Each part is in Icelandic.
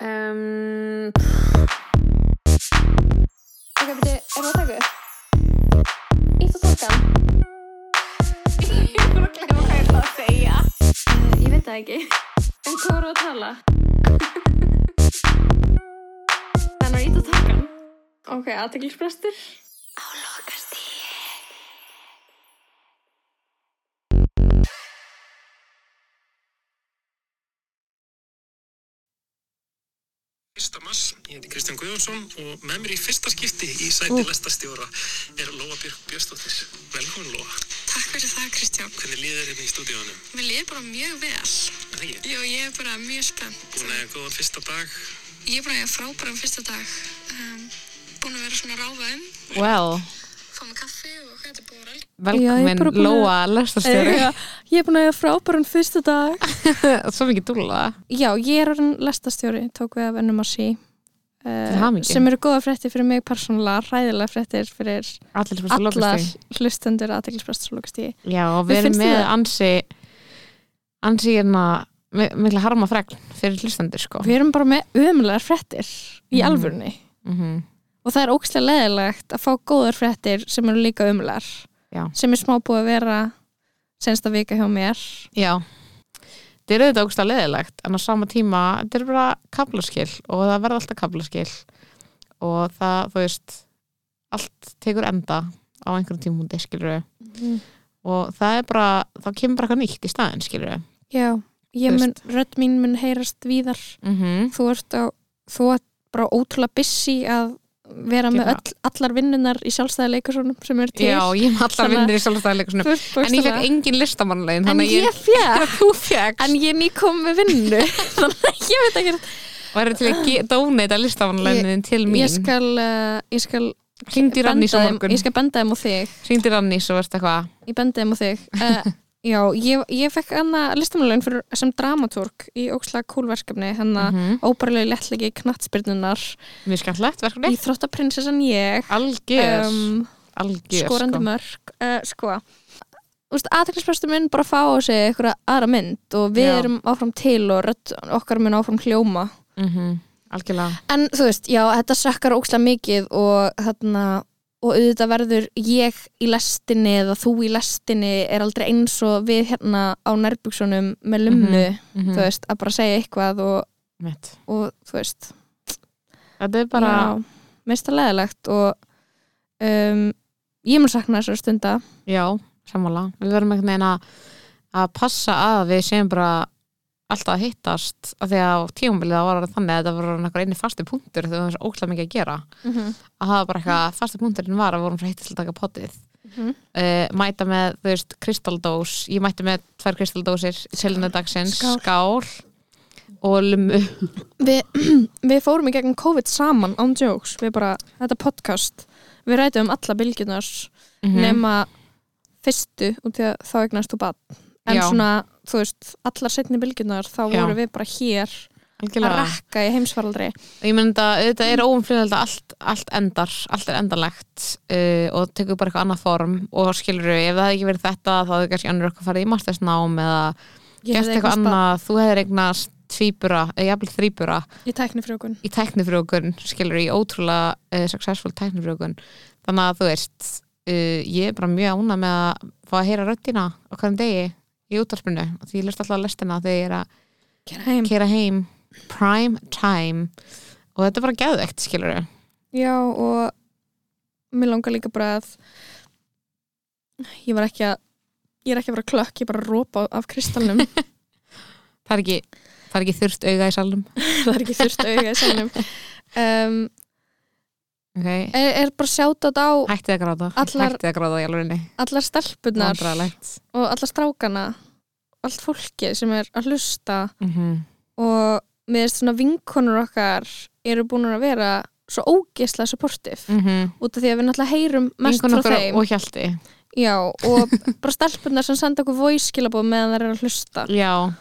Um, ok, beti, er það að taka upp? Ítt og takkan? Ég bara að glemma hvað ég ætla að segja. Uh, ég veit það ekki. En hvað voru að tala? Þannig að ítt og takkan? Ok, aðteglisbrestur. Á 1. mars, ég heiti Kristján Guðjónsson og með mér í fyrsta skipti í sæti lestastjóra er Lóa Björk Björnstóttir. Velkomin Lóa. Takk fyrir það Kristján. Hvernig liður þér hérna í stúdíónum? Mér liður bara mjög vel. Það er ég? Jú, ég er bara mjög spennt. Búin að ég hafa góðan fyrsta dag? Ég er búin að ég hafa frábæran fyrsta dag. Um, búin að vera svona ráðaðum. Wow fá mig kaffi og hvað þetta er búin að. Já, ég er velkomin búin að- Lóa lestastjóri Já, ég er búin að hafa frábæran fyrsta dag. Svo mikið dúlla. Já, ég er orðin lestastjóri tók við af ennum að sí Til hamingju. sem eru góða fréttir fyrir mig persónulega hræðilega fréttir fyrir Allir sem fyrst allar hlustendur aðteglisbresturslókastíði Já, og við erum með ansi ansi hérna mi- mikla harma fregn fyrir hlustendur sko. Við erum bara með umlegar fréttir í Mhm. alvörunni. Mm og það er ókslega leðilegt að fá góðar fréttir sem eru líka umlegar Já. sem er smá búið að vera sensta vika hjá mér. Já. Þetta er auðvitað að leðilegt en á sama tíma, þetta er bara kablaskil og það verða alltaf kablaskil og það, þú veist allt tekur enda á einhverjum tímúndi, skilur við Mhm. og það er bara, þá kemur bara eitthvað nýtt í staðinn, skilur við Já, mun, rödd mín mun heyrast víðar. Mm -hmm. þú ert, á, þú ert bara ótrúlega busy að vera með Gera- öll, allar vinnunar í sjálfstæði leikarsónum sem eru til. Já, ég hef allar vinnir í sjálfstæðileikusinu Þú ert en ég fekk engin listamannlegin en að ég fekk en ég ný kom með vinnu. Þannig að ég veit ekki. Og er til að ge- donata listamannlegin til mín? ég skal, uh, ég skal Hringdu í Rannís á benda þeim- morgun. ég skal benda þeim á þig. Hringdi Rannís og veist eitthvað. Ég bendi þeim á þig. uh, já, ég, ég fekk listamannlegin fyrir sem dramatúrk í ókslega kúlverkefni hennar mm Mhm. óbærilegi lettlegi knattspyrnunar mjög skallegt verkefni Íþróttaprinsessan ég algjör, um, algjör skorandi sko. mörg uh, sko aðtækningsprestur minn bara fá á sig eitthvað aðra mynd og við Já. erum áfram til og rödd okkar mun áfram hljóma Mhm, algjörlega en þú veist, já, þetta sökkar ókslega mikið og þarna og auðvitað verður ég í lestinni eða þú í lestinni er aldrei eins og við hérna á nærbuksunum með lumnu, Mhm, þú veist, að bara segja eitthvað og, og þú veist. Þetta er bara mest að leðilegt og um, ég mun sakna þessar stunda. Já, sammála. Við verðum einhvern veginn að að passa að við séum bara alltaf að hittast af því að tíumbilið það var þannig að þetta var einhver eini fasti punktur þegar það var svo ókslega mikið að gera mm -hmm. að það var bara eitthvað, fasti punkturinn var að vorum frá hittast að taka potið Mhm. uh, mæta með, þú veist, kristaldós ég mætti með tvær kristaldósir selinu dagsins, Skál. skál og lumu Vi, við fórum í gegn COVID saman án jokes, við bara, þetta podcast við rætum um alla bylgjunar Mhm. nema fyrstu út í að þá eignast þú bad en Já. svona, þú veist, allar setni bylgjunar þá Já. vorum við bara hér að algjörlega. rakka í heimsfaraldri. Ég myndi að þetta er óumflýðilegt að allt, allt endar, allt er endanlegt uh, og tekur bara eitthvað annað form. Og skilur ef það hefði ekki verið þetta þá hefði kannski annur eitthvað farið í mastersnám eða Ég gert hefði eitthvað annað, þú hefðir eignast tvíbura, eða jafnvel þrýbura í tæknifrjókun í tæknifrjókun, skilur í ótrúlega uh, successful tæknifrjókun þannig að þú veist uh, ég er bara mjög ánað með að fá að heyra röddina á hverjum degi í útvarpinu því ég lest alltaf að lestina þegar ég er að Kæra heim. kera heim. Prime time. Og þetta er bara geðvegt, skilur Já, og mér langar líka bara að ég var ekki að ég er ekki að vera klökk, ég er bara að rópa af kristalnum. Það er ekki, það er ekki þurft auga í salnum. Það er ekki þurft auga í salnum. Um, okay. er, er bara sjátt á hættið að gráta. Allar- hættið að gráta í alvegni allar stelpunar og allar strákana allt fólki sem er að hlusta. Mm -hmm. og með svona vinkonur okkar eru búin að vera svo ógeðslega supportive. Mm -hmm. út af því að við náttúrulega heyrum mest frá þeim. og hjalti. Já, og bara stelpunar sem senda okkur voice skilabóð meðan þær eru að hlusta. Já,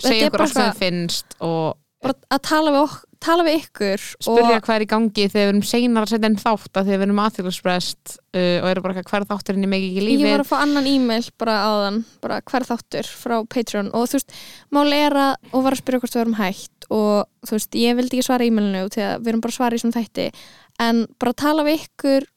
segja okkur allt sem þið finnst og bara að tala við, ok tala við ykkur spyrja hvað er í gangi þegar við erum seinar að setja inn þátt að þegar við erum aðþjóðsprest uh, og eru bara hver þátturinn í mig ekki ég lífið? var að fá annan e-mail bara áðan, bara hver þáttur frá Patreon. Og þú veist, máli er að og var að spyrja hvort við erum hægt og þú veist, ég vildi ekki svara e-mailinu að við erum bara að svara í svona þætti. En bara tala við ykkur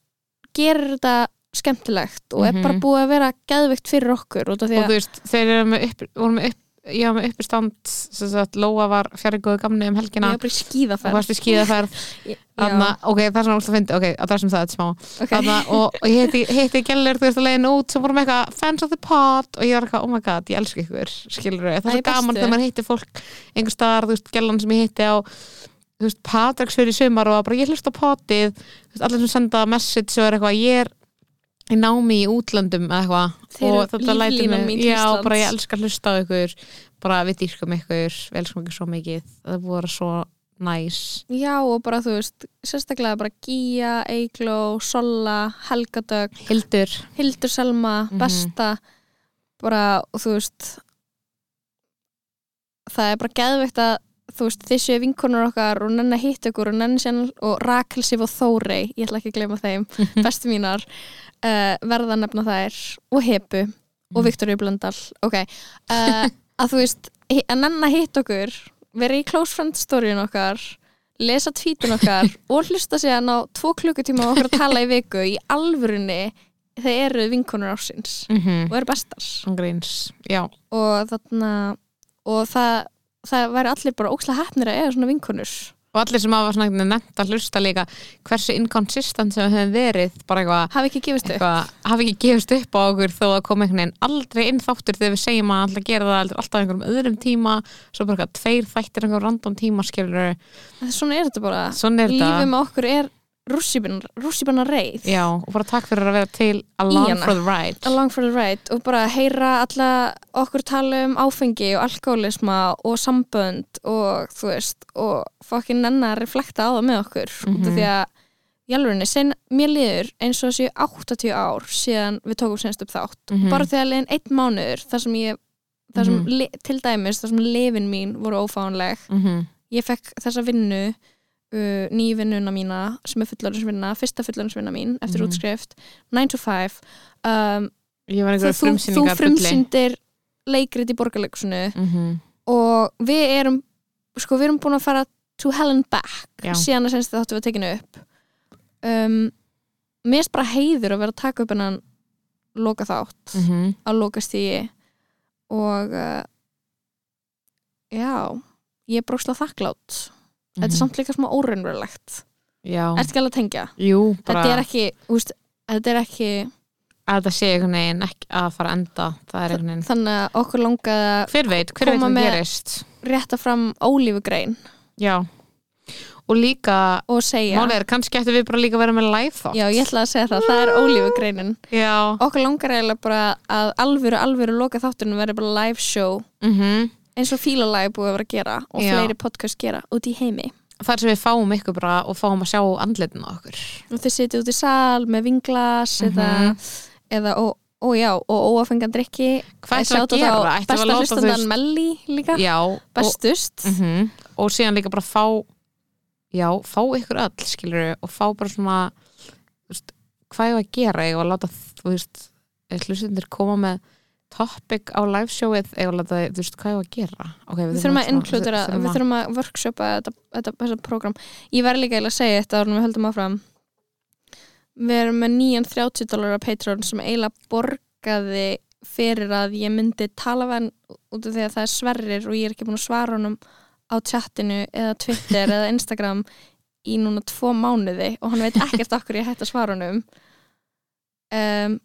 gerir þetta skemmtilegt og Mhm. er bara búið að vera geðveikt fyrir okkur og þú veist, þeir eru með upp ég var með uppistand sem sagt, Lóa var fjari góðu gamni um ég helgina er bara í skíðaferð. Varst í skíðaferð. Þarna, ok, það er svona að fyndi, ok, að sem það er smá. Ok. Þarna, og, og ég heiti, heiti Gellur, þú veist að leiðin út sem vorum eitthvað fans of the pod og ég var eitthvað, oh my god, ég elska ykkur skilur það er svo gaman þegar maður heitir fólk einhver staðar, þú veist, Gellan sem ég heiti á þú veist, Patricksfjör í sumar og var bara ég hlust á potið, allir sem senda message og er eitthvað, ég er í námi í útlöndum eða eitthvað og þetta líflínan mig, já, bara ég elska að hlusta á ykkur bara við dýrkum ykkur, við elskum ykkur svo mikið það vera svo næs. Já og bara þú veist, sérstaklega bara Gía, Eigló, Solla, Helgadögg, Hildur, Hildur Selma, Mhm. Besta bara og þú veist það er bara geðveikt að þú veist, séu vinkonur okkar og nenni að hitta ykkur og nenni sér og Rakel Sif og Þórey, ég ætla ekki að gleyma þeim bestu mínar uh, verða að nefna þær og Hepu og Viktoríu Blöndal. Ok, uh, að þú veist að nenni að hitta okkur vera í close friend storyun okkar lesa tvítun okkar og hlusta síðan á tvo klukkutíma á okkur að tala í viku í alvörunni þeir eru vinkonur ásins mm -hmm. og eru bestar. Gríns, já. Og þarna og það, það væri allir bara ókslega hefnir að eiga svona vinkonur og allir sem hafa nefnt að hlusta líka hversu inconsistent sem við höfum verið bara eitthvað, hafi ekki gefist upp. hafi ekki gefist upp á okkur þó að koma einhvern veginn aldrei inn þáttur þegar við segjum að alltaf gera það alltaf einhverjum öðrum tíma svo bara eitthvað tveir þættir einhver random tíma skilur svona er þetta bara. Lífið með okkur er rússipanna reið já, og bara takk fyrir að vera til along hana. for the ride along for the ride og bara heyra alla okkur tala um áfengi og alkoholisma og sambönd og þú veist og fokkin nennar að reflekta á það með okkur mm Mhm. því að í alvegni, sen mér liður eins og þessi 80 ár síðan við tókum senst upp þátt Mhm. bara þegar liðin einn mánuður þar sem ég þar sem, Mhm. li, til dæmis, þar sem lifin mín voru ófánleg mm ég fekk þessa vinnu uh, nýju vinnuna mína sem er fullorinsvinna, fyrsta fullorinsvinna mín eftir Mhm. útskrift, 9 to 5 um, þú, þú, frumsyndir leikrit í borgarleikusinu mm -hmm. og við erum sko við erum búin að fara to hell and back Já. síðan að senst þáttu við tekinu upp um, mér er bara heiður að vera að taka upp hennan loka þátt Mhm. á lokastígi og uh, já ég er brókslega þakklátt þetta er samt líka smá óraunverulegt. Mhm. já, ertu ekki alveg að tengja? Jú, bara þetta er ekki, úst, þetta er ekki að þetta sé einhvern veginn ekki að fara að enda það er einhvern veginn þannig að okkur langaði að hver veit, hver veit hvað gerist. rétta fram ólífugrein. Já. Og líka, og segja. Málið er, kannski ættum við bara líka vera með live þátt já, ég ætla að segja það, það er ólífugreinin. Já, okkur langar eiginlega bara að alvöru, alvöru loka þáttunum verði bara live show. Mhm eins og Fíla Live búið að vera að gera og Já. fleiri podcast gera út í heimi. Þar sem við fáum ykkur bara og fáum að sjá andlitin á okkur og þið sitið út í sal með vinglas eða, eða og, og já, og óafengan drikki hvað við að gera? Ætlum við besta að láta hlustandan þú Melli líka, já, og, bestust. Mm og síðan líka bara fá já, fá ykkur öll skilur og fá bara svona þú veist, hvað ég að gera? Ég að láta, þú veist, hlustundir koma með topic á live showið eða þú veist, hvað ég að gera? Okay, við þurfum að inkludera, við þurfum að workshopa þetta, þetta, þetta program. Ég verði líka eiginlega að segja þetta árum við höldum áfram. Við erum með nýjan 30 dólar á Patreon sem eiginlega borgaði fyrir að ég myndi tala hann út af því að það er sverrir og ég er ekki búin að svara honum á chattinu eða Twitter eða Instagram í núna tvo mánuði og hann veit ekkert okkur ég hætti að svara honum. Um,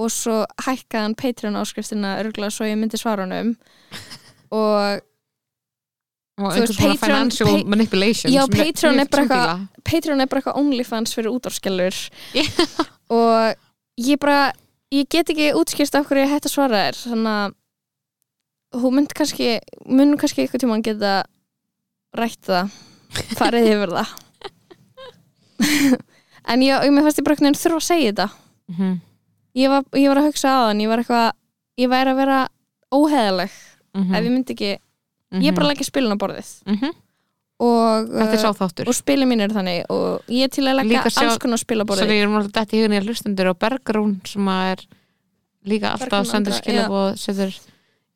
og svo hækkaði hann Patreon áskriftina örgulega svo ég myndi svara honum. Og og Þú einhvers svona Patreon- financial Pa- manipulation Já, Patreon er samfélag. Patreon er bara eitthvað OnlyFans fyrir útórskjálfur og ég bara ég get ekki útskýrst af hverju ég hætti að svara þér þannig að hún mynd kannski mun kannski eitthvað tíma geta rætt það farið yfir það. En ég, ég mér fannst ég bara einhvern veginn þurfa að segja þetta. Mhm, ég var, ég var að hugsa á þann ég var eitthvað, ég væri að vera óheðaleg mhm, ef ég myndi ekki, ég er bara að leggja spilin á borðið. Mhm. og, Þetta er uh, og spilin mín eru þannig og ég er til að leggja alls konar Svo spilaborði ég er náttúrulega dætt í hugunni að hlustendur og Bergrún sem er líka alltaf senda Andra, skilabóð setur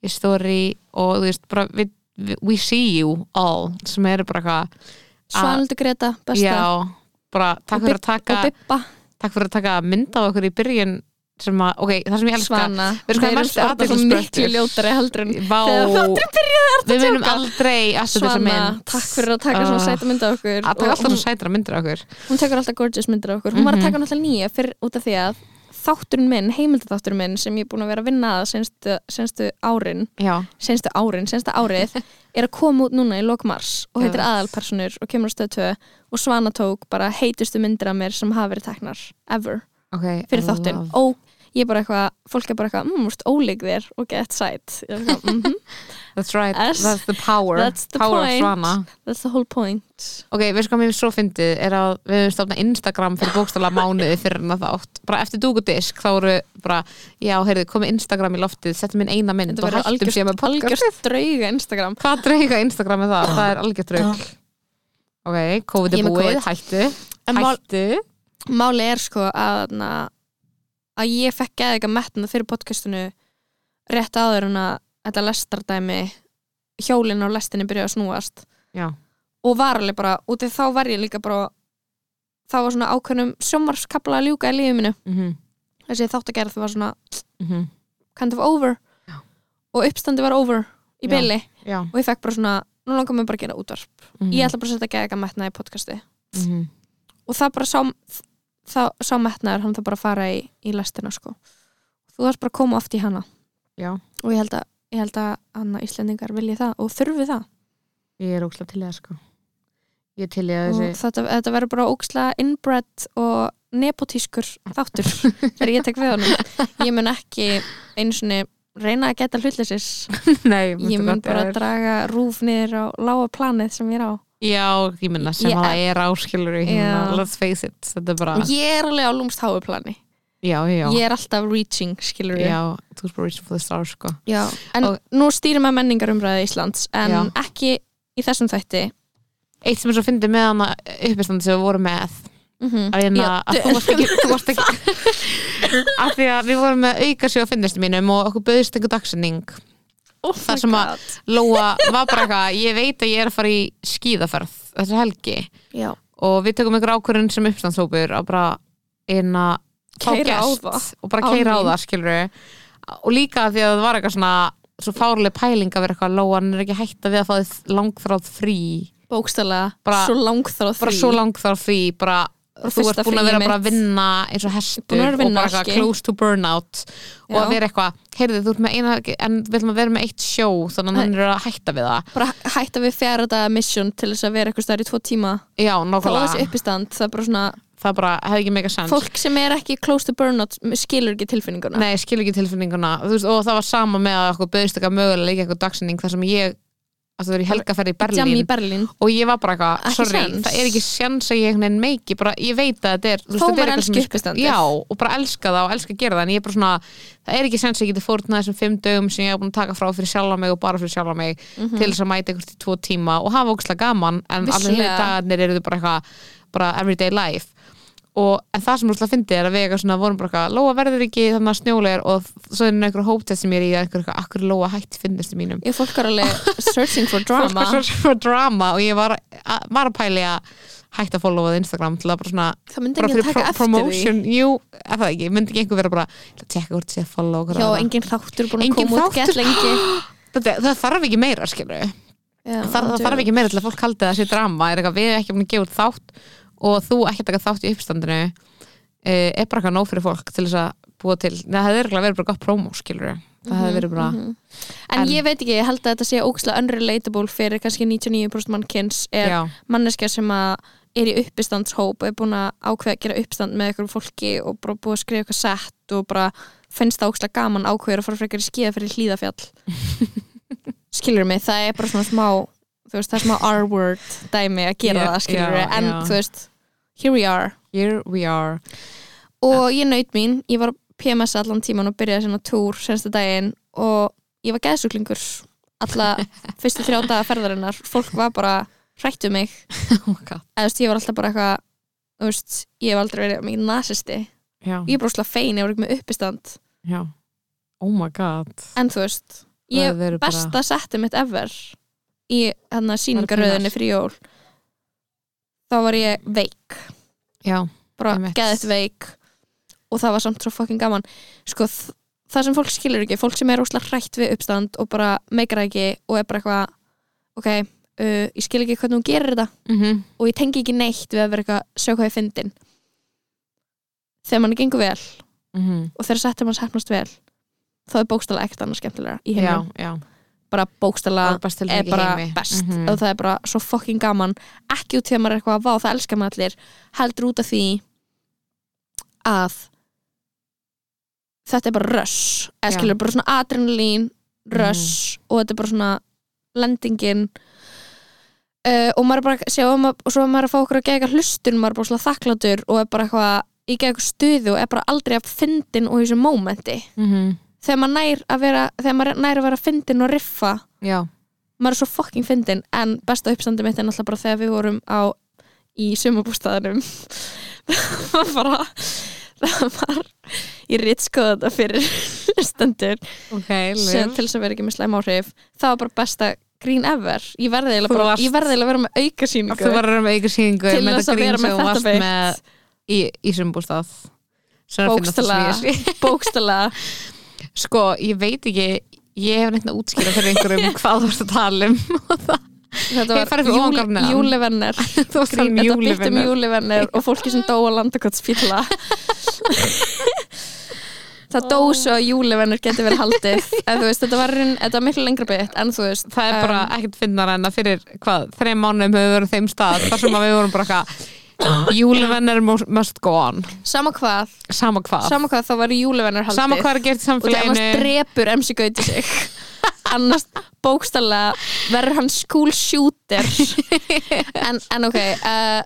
í story og þú veist bara við, við, we see you all sem eru bara eitthvað Svanildur Greta, besta. Já, bara takk Og fyrir að taka og takk fyrir að taka mynd af okkur í byrjun sem að, ok, það sem ég elska. Svana Við erum svo athyglisbrestur? miklu ljótari heldur en Vá, Þegar við munum aldrei að setja þessa mynd. takk fyrir að taka svona Ah. sæta mynd af okkur að taka alltaf hún, svo sætra myndir af okkur. Hún tekur alltaf gorgeous myndir af okkur. Hún var að Mhm. taka náttúrulega nýja fyrir út af því að þátturinn minn, heimildaþátturinn minn sem ég er búin að vera að vinna að senstu, senstu árin já, senstu árin, sensta árið er að koma út núna í lok mars og heitir aðalpersonur og kemur á stöð 2 og Svana tók bara heitustu myndir af mér sem hafa verið teknar ever ok fyrir og ég er bara eitthvað, fólk er bara eitthvað mmm, úrst ólík þér og get er eitthvað, mhm, that's right, Yes. that's the power. That's the power point. that's the whole point. Ok, veistu hvað mér svo fyndið er að við höfum stofnað Instagram fyrir bókstala mánuði fyrir hennar þátt. Bara eftir dúkudisk þá voru bara já, heyrðu, komið Instagram í loftið settum inn eina mynd þetta og verður hættum síðan með podcast algjörst drauga Instagram. Hvað drauga Instagram er það? það er algjört draug. Ok, COVID er búið, hættu En mál- hættu. Máli er sko að na, að ég fekk geða eitthvað metna fyrir podcastinu rétt áður en að þetta lestardæmi hjólinn á lestinni byrjaði að snúast. Já, og var alveg bara, af þá var ég líka bara þá var svona ákveðnum sjómarskapla að ljúka í lífið minu mhm, þessi þáttagerð var svona mhm. kind of over. Já. og uppstandi var over í já, og ég fekk bara svona, nú langar mér bara að gera útvarp. Mhm, ég ætla bara að setja geða eitthvað metna í podcasti. Mhm. og það bara sá það, sá metnaður, hann það bara fara í, í lestina sko. Þú þarfst bara að koma oft í hana. Já, og ég held að, ég held að hana Íslendingar vilji það og þurfi það. Ég er ókslega til það sko. Ég til í að og þessi þetta, þetta verður bara ókslega inbred og nepotískur þáttur þegar ég tek við honum. Ég mun ekki einu sinni reyna að geta hlutleysis. Nei, ég mun bara ég draga rúf niður á lága planið sem ég er á já, ég minna sem Ég- að það er áskilur Já. let's face it, þetta er bara ég er alveg á lúmst háu plani já, já, ég er alltaf reaching, skilur já, þú er bara reaching for the stars sko en Og- nú stýrum við menningarumræði Íslands en Já. ekki í þessum þætti eitt sem er svo fyndið með hana uppistandi sem við vorum með mm -hmm. að, hérna, að þú varst ekki, þú varst ekki af því að við vorum með auka sig á finnistu mínum og okkur bauðist einhver dagsinning oh það sem að- Lóa var bara eitthvað, ég veit að ég er að fara í skíðaferð þessar helgi. Já, og við tökum einhver ákvörðun sem uppstandshópur að bara eina fá á það. og bara keira á mín. það skilur og líka því að það var eitthvað svona svo fárlega pæling að vera eitthvað Lóan er ekki hægt að við að fá þið langþráð frí. Bókstælega, Bara- svo langþráð bara frí. svo langþráð frí bara Bara þú ert búin að vera bara að vinna eins og að og bara ekki. close to burnout og Já. að vera eitthvað, heyrðu þú ert með eina en við ætlum að vera með eitt sjó þannig að hann er að hætta við það. Bara hætta við fjara daga mission til þess að vera eitthvað stær í tvo tíma. Já, þá þessi nákvæmlega, uppistand, það er bara svona það bara hefði ekki mega sens fólk sem er ekki close to burnout skilur ekki tilfinninguna. Nei, skil ekki tilfinninguna. Veist, og það var sama með að okkur eitthvað mögulega leika eitthvað dagsinning þar sem ég að það er í helgaferð í Jam í Berlín. Berlín. Og ég var bara eitthvað, sorry, séns. það er ekki sjans að ég meiki, bara ég veit að þetta er þú veist, þetta er eitthvað sem ég-. Já, og bara elska það og elska að gera það en ég er bara svona, það er ekki sens að ég geti fórnað þessum fimm dögum sem ég hef búin að taka frá fyrir sjálfa mig og bara fyrir sjálfa mig til þess að mæta ykkur til tvo tíma og hafa ógslag gaman en allir dagarnir eru þau bara eitthvað bara everyday life og en það sem úrslega fyndi er að við eitthvað svona vorum bara eitthvað, Lóa verður ekki þannig að snjólegar og svo er einhver hóptest sem ég er í að einhver eitthvað, akkur Lóa hætt finnistu mínum? Ég fólk er alveg searching for drama. svo svo drama og ég var, að, var að pæli að hætta að followa Instagram til að bara svona það myndi enginn fyrir taka pro eftir promotion. Jú, eða það ekki, myndi ekki einhver vera bara að tjekka hvort sé að follow því okkur já, engin þáttur búin að koma út gett lengi. Það, það þarf ekki meira skilur Já, það, það þarf ekki meira til að fólk haldi að það sé drama er eitthvað, við erum ekki búin að gefa út þátt og þú ekki taka þátt í uppstandinu eh, er bara eitthvað nóg fyrir fólk til þess að búa til, það hefði verið bara gott promo skilur það hefði verið bara Mhm. en, En- ég veit ekki, ég held að þetta sé ógæslega unrelatable fyrir kannski 99% mannkins er já, manneskja sem að er í uppistandshóp og er búin að ákveða að gera uppistand með ykkur fólki og bara búið að skrifa eitthvað sett og bara finnst það ógæslega gaman ákveður að fara frekar í skíða fyrir hlýðafjall skilur mig, það er bara svona smá þú veist, það er smá R-word dæmi að gera Já, það, skilur já, en já. þú veist, here we are. Here we are. Og ég naut mín, ég var PMS allan tíman og byrjaði svona túr senstu daginn og ég var geðsuglingur alla fyrstu þrjá daga ferðarinnar. Fólk var bara hrættu mig. Oh eða þú veist, ég var alltaf bara eitthvað þú veist, ég hef aldrei verið mikið nasisti. Já, ég er bara slá fein, ég var ekki með uppistand. Já, oh my god. En þú veist, ég verið bara- besta setti mitt ever í síningaröðinni fyrir jól þá var ég veik. Já, bara geðið veik. Og það var samt svo fucking gaman. Sko það sem fólk skilur ekki fólk sem er óslega hrætt við uppstand og bara meikar ekki og er bara eitthvað ok, uh, ég skil ekki hvernig hún gerir þetta. Mhm. Og ég tengi ekki neitt við að vera eitthvað sjá hvað ég fyndin. Þegar mann gengur vel mhm. og þegar settir mann hefnast vel þá er bókstala ekkert annað skemmtilega í já, bara bókstala er er bara heimi. best. Mhm. og það er bara svo fucking gaman. Ekki út að maður er eitthvað að vá það elskar maður allir. Heldur út af því að þetta er bara rush. Eða skilur bara svona adrenalín rush og þetta er bara svona lendingin. Uh, og maður er bara sjá, og, maður, og svo er maður að fá okkur að geða hlustun maður er bara svona þakkláttur og er bara eitthvað í eitthvað stuði og er bara aldrei að fyndin og þessu mómenti. Mhm. Þegar maður nær að vera þegar maður nær að vera fyndin og riffa já, maður er svo fucking fyndin en besta uppstandi mitt er náttúrulega bara þegar við vorum á í sumabústaðanum það var bara það var ég rítskoða þetta fyrir stendur ok, sem til þess að vera ekki með slæm áhrif. Það var bara besta grín ever. Ég verði eiginlega að vera með auka þú verður með ykkur síningu Til þess að vera með þetta beitt. í, í sumbústað Bókstaflega. bókstala sko, ég veit ekki ég hef neitt að útskýra fyrir einhverjum hvað þú ert að tala um. Og það þetta var garnið. júlivenner. Að þetta bytt um júlivenner og fólki sem dóa landakotsfýlla það dó svo að júlivenner geti verið haldið. En þú veist, þetta var, þetta var miklu lengra bytt en þú veist, það er bara um, ekkert finnar en að fyrir hvað, þreim mánum hefur verið á þeim stað þar sem að við vorum bara eitthvað júlivennir must go on. Sama hvað. Sama hvað, sama hvað þá var júlivenner haldið. Sama hvað er að gera í og því annars samfélaginu. drepur MC Gauti sig. Annars bókstallega verður hann school shooter. En, en ok uh,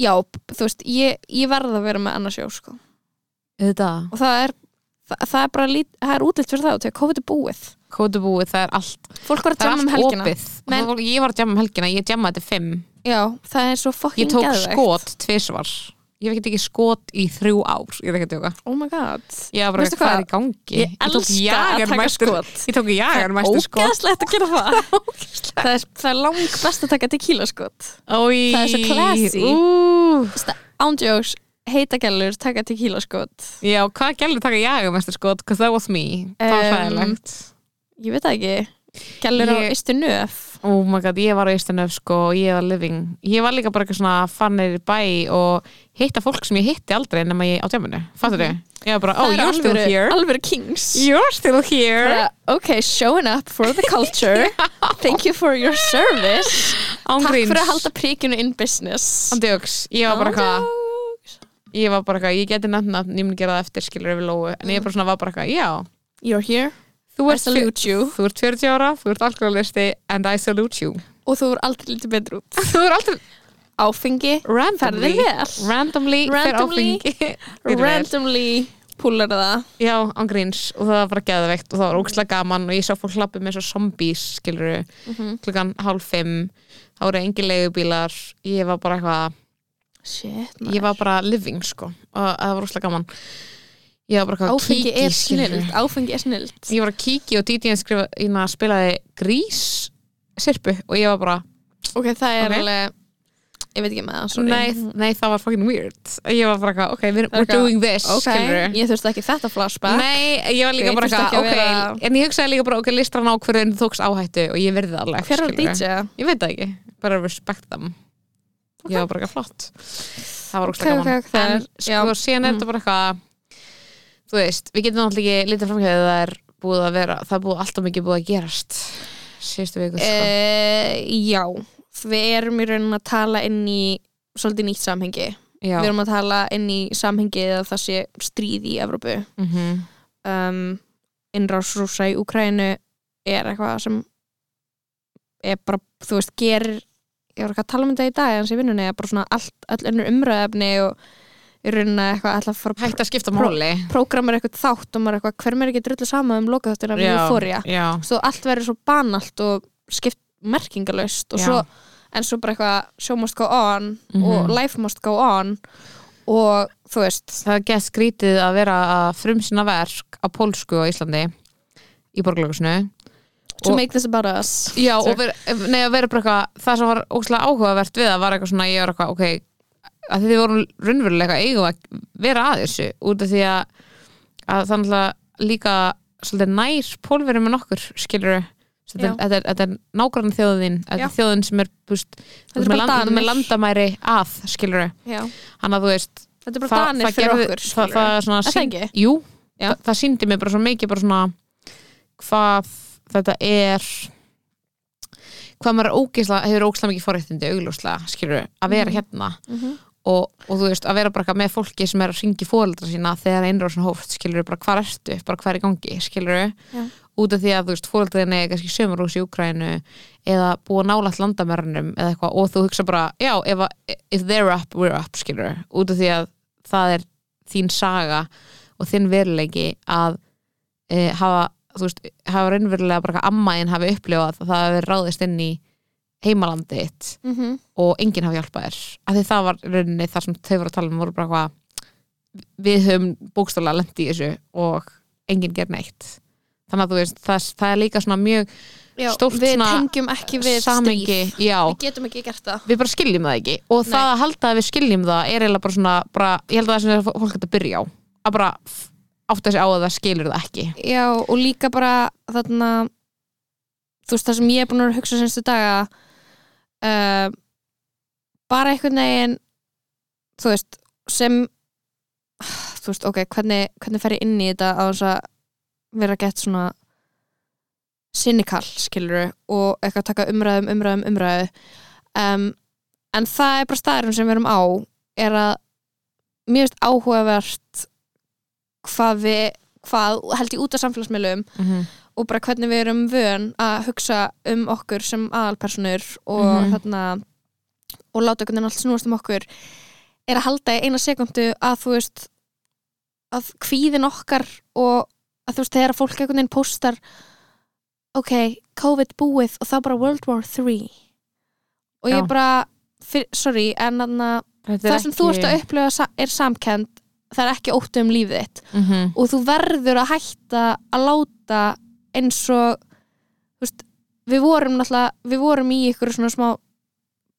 já, þú veist ég, ég verð að vera með annars sjó sko. Auðvitað. og það er það, það er bara lít, það er útlitt fyrir það og þegar COVID er búið. Kótu búið, það er allt. Fólk var að það er jamma um helgina. opið. Men- ég var að jamma um helgina, ég jammaði þetta fimm já, það er svo ég fucking tók geðveikt. skot tvisvar. Ég hef ekki ekki skot í þrjú ár ég er ekki að tjóka oh my god. Ég var bara, Veistu hvað hvað? er í gangi? Ég tók elska að taka skot. ég tók jagermæstur skot. ógeðslegt að gera það. Það er, það er lang best að taka tequila skot. Ói, Það er svo classy. Ú, ándjóks, heita gælur taka tequila skot. Já, hvað gælur taka jagermæstur skot? Because that was me, það var Um, fæðilegt ég veit það ekki gælur á Ég- ystu nöf? Oh my god, ég var á Íslanöf sko og ég var living. Ég var líka bara eitthvað svona fannir bæ og hitta fólk sem ég hitti aldrei nema ég á djáminu, fattur þau? Ég var bara, oh, you're still here? alvöru kings. You're still here? Bara, ok, showing up for the culture. Thank you for your service. Takk fyrir að halda príkinu in business. Andjóks, ég var bara eitthvað ég var bara eitthvað, ég geti nefnt nafn ég mun gera það eftir skilur yfir lóu. En ég bara svona var bara eitthvað, já. You're here þú I ert, salute you. Þú ert 40 ára, þú ert alkoholisti and I salute you. Og þú er aldrei lítið betur út. Þú er alltaf áfengi, randomly. Randomly, Randomly. randomly púlar það. Já, ángríns og það var bara geðveikt og það var ógæslega gaman. Og ég sá fólk hlappi með svo zombies skilur Mhm. klukkan hálf fimm. Þá voru engin leigubílar. Ég var bara eitthvað, shit, ég var bara living sko. Og það var ógæslega gaman ég var bara eitthvað að áfengi kíkja er snild áfengi er snild ég var að kíkja og DJ-in skrifa hérna spilaði grís sirpu og ég var bara, ok, það er Ok. alveg ég veit ekki með það, sorry nei, nei það var fucking weird ég var bara eitthvað, ok, we're, er we're eitthvað, doing this ok, skilurðu. ég þurfti ekki þetta flashback Nei, ég var líka Ok, bara þurfti eitthvað, ekki að ok, vera- en ég hugsaði líka bara, ok, listran ákverðin tókst áhættu og ég verði það alveg. hver var skilurðu. DJ? Ég veit það ekki, bara respect them. Ég var bara eitthvað flott. Það var Ok, ógstlega gaman. ok, það er- en já. sko, síðan er Mhm. þetta bara eitthvað, þú veist, við getum náttúrulega ekki lítið framhjöðið það er búið að vera, það er búið alltaf mikið búið að gerast síðustu viku, sko. Uh, já, við erum í raunin að tala inn í svolítið nýtt samhengi. Já, við erum að tala inn í samhengi að það sé stríð í Evrópu. Mm um, innrás rúsa í Úkrænu er eitthvað sem er bara, þú veist, gerir ég var ekki að tala um þetta í dag en sem vinnunni er bara svona allt, öll önnur umræðefni og í rauninni eitthvað að fara að hægt að skipta máli. prógramar eitthvað þátt og maður er eitthvað, hver mér ekki drullu sama um lokaþáttir af Euphoria. já, svo allt verður svo banalt og skipt merkingalöst og svo en svo bara eitthvað show must go on Mhm. og life must go on og þú veist. Það er gett skrítið að vera að frumsýna verk á pólsku á Íslandi í borgarleikusinu to Og- make this about us. Já, og vera, nei, að það sem var óslega áhugavert við það var eitthvað svona, ég var eitthvað, ok að þið voru raunverulega eigum að vera að þessu, út af því að að það náttúrulega líka svolítið nær pólverjum en okkur skilur er- þetta, er- er nágrann þjóðin þetta er þjóðin sem er, búst, Þetta er með, land, með landamæri að skilur Já. hann að þú veist þetta er bara danir fyrir gerði- okkur það, það, svona, sín-? Jú, það, það síndi mér bara svo mikið bara svona hvað þetta er hvað maður ógeðslega, hefur ógeðslega mikið forréttindi augljóslega, skilur að vera hérna. Mhm. Og, og þú veist, að vera bara með fólki sem er að ringi fóreldra sína þegar einrósin hóft, skilur bara hvað ertu, bara hvað er í gangi, skilur Já. út af því að þú veist, fóreldriðin er kannski sömurhús í Úkrænu eða búa nálægt landamærunum eða eitthvað og þú hugsa bara, já, ef, að- if they're up, we're up, skilur út af því að það er þín saga og þinn veruleiki að e, hafa, þú veist, hafa raunverulega bara að ammaðin hafi upplifað að það hafi verið ráðist inn í heimalandi þitt Mhm. og enginn hafi hjálpað þér. Af því það var rauninni það sem þau voru að tala um voru bara hvað við höfum bókstálega lendi í þessu og enginn ger neitt. Þannig að þú veist, það, það er líka svona mjög Já, Stórt við svona tengjum ekki við samengi, stríð. já, við getum ekki gert það. Við bara skiljum það ekki. Og það að halda að við skiljum það er eiginlega bara svona, bara, ég held að það er fólk hægt að byrja á. Að bara átta sig á að það skilur það ekki. Já, og líka bara þarna þú veist það sem ég er búin að hugsa senstu daga uh, bara einhvern veginn þú veist, sem þú veist, ok, hvernig, hvernig fer ég inn í þetta á þess að vera gett svona cynical, skilur og eitthvað að taka umræðum, umræðum, umræðu um, en það er bara staðurinn sem við erum á er að mér finnst áhugavert hvað við hvað held ég út af samfélagsmiðlum mm -hmm. Og bara hvernig við erum vön að hugsa um okkur sem aðalpersonur og Mhm. þarna og láta einhvern veginn allt snúast um okkur er að halda í eina sekundu að þú veist að kvíðin okkar og að þú veist þegar fólk einhvern veginn postar ok, COVID búið og þá bara World War 3 og ég Já. bara fyr, sorry, en það sem þú ert að upplifa sa- er samkend það er ekki óttu um lífið þitt mm -hmm. og þú verður að hætta að láta eins og veist, við vorum náttúrulega við vorum í ykkur svona smá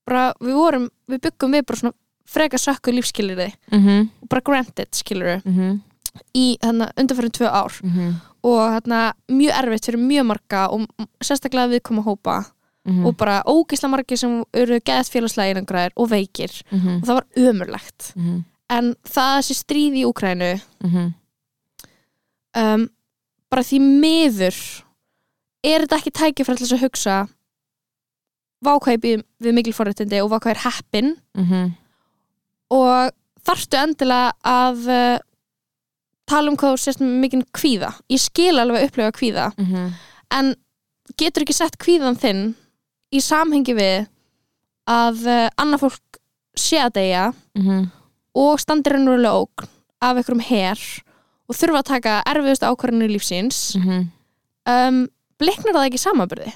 bara, við vorum, við byggum við bara svona freka sökku lífskilriði Mm -hmm. og bara granted skiluru Mm -hmm. í hérna undanfærum tvö ár og hérna mjög erfitt fyrir mjög marga og sérstaklega við koma hópa Mhm. og bara ógisla margir sem eru geðt félagslega einangraðir og veikir Mhm. og það var ömurlegt Mhm. en það þessi stríð í Úkrænu um, bara því miður er þetta ekki tækifræð til þess að hugsa vákvæði við mikil forréttindi og vákvæði er heppin Mhm. og þarftu endilega að uh, tala um hvað með mikinn kvíða ég skil alveg að upplifa kvíða Mhm. en getur ekki sett kvíðan þinn í samhengi við að uh, annað fólk sé að deyja Mhm. og standi raunverulega ógn af einhverjum her og þurfa að taka erfiðustu ákvarðanir lífsins Mhm. um, bliknar það ekki samanbyrði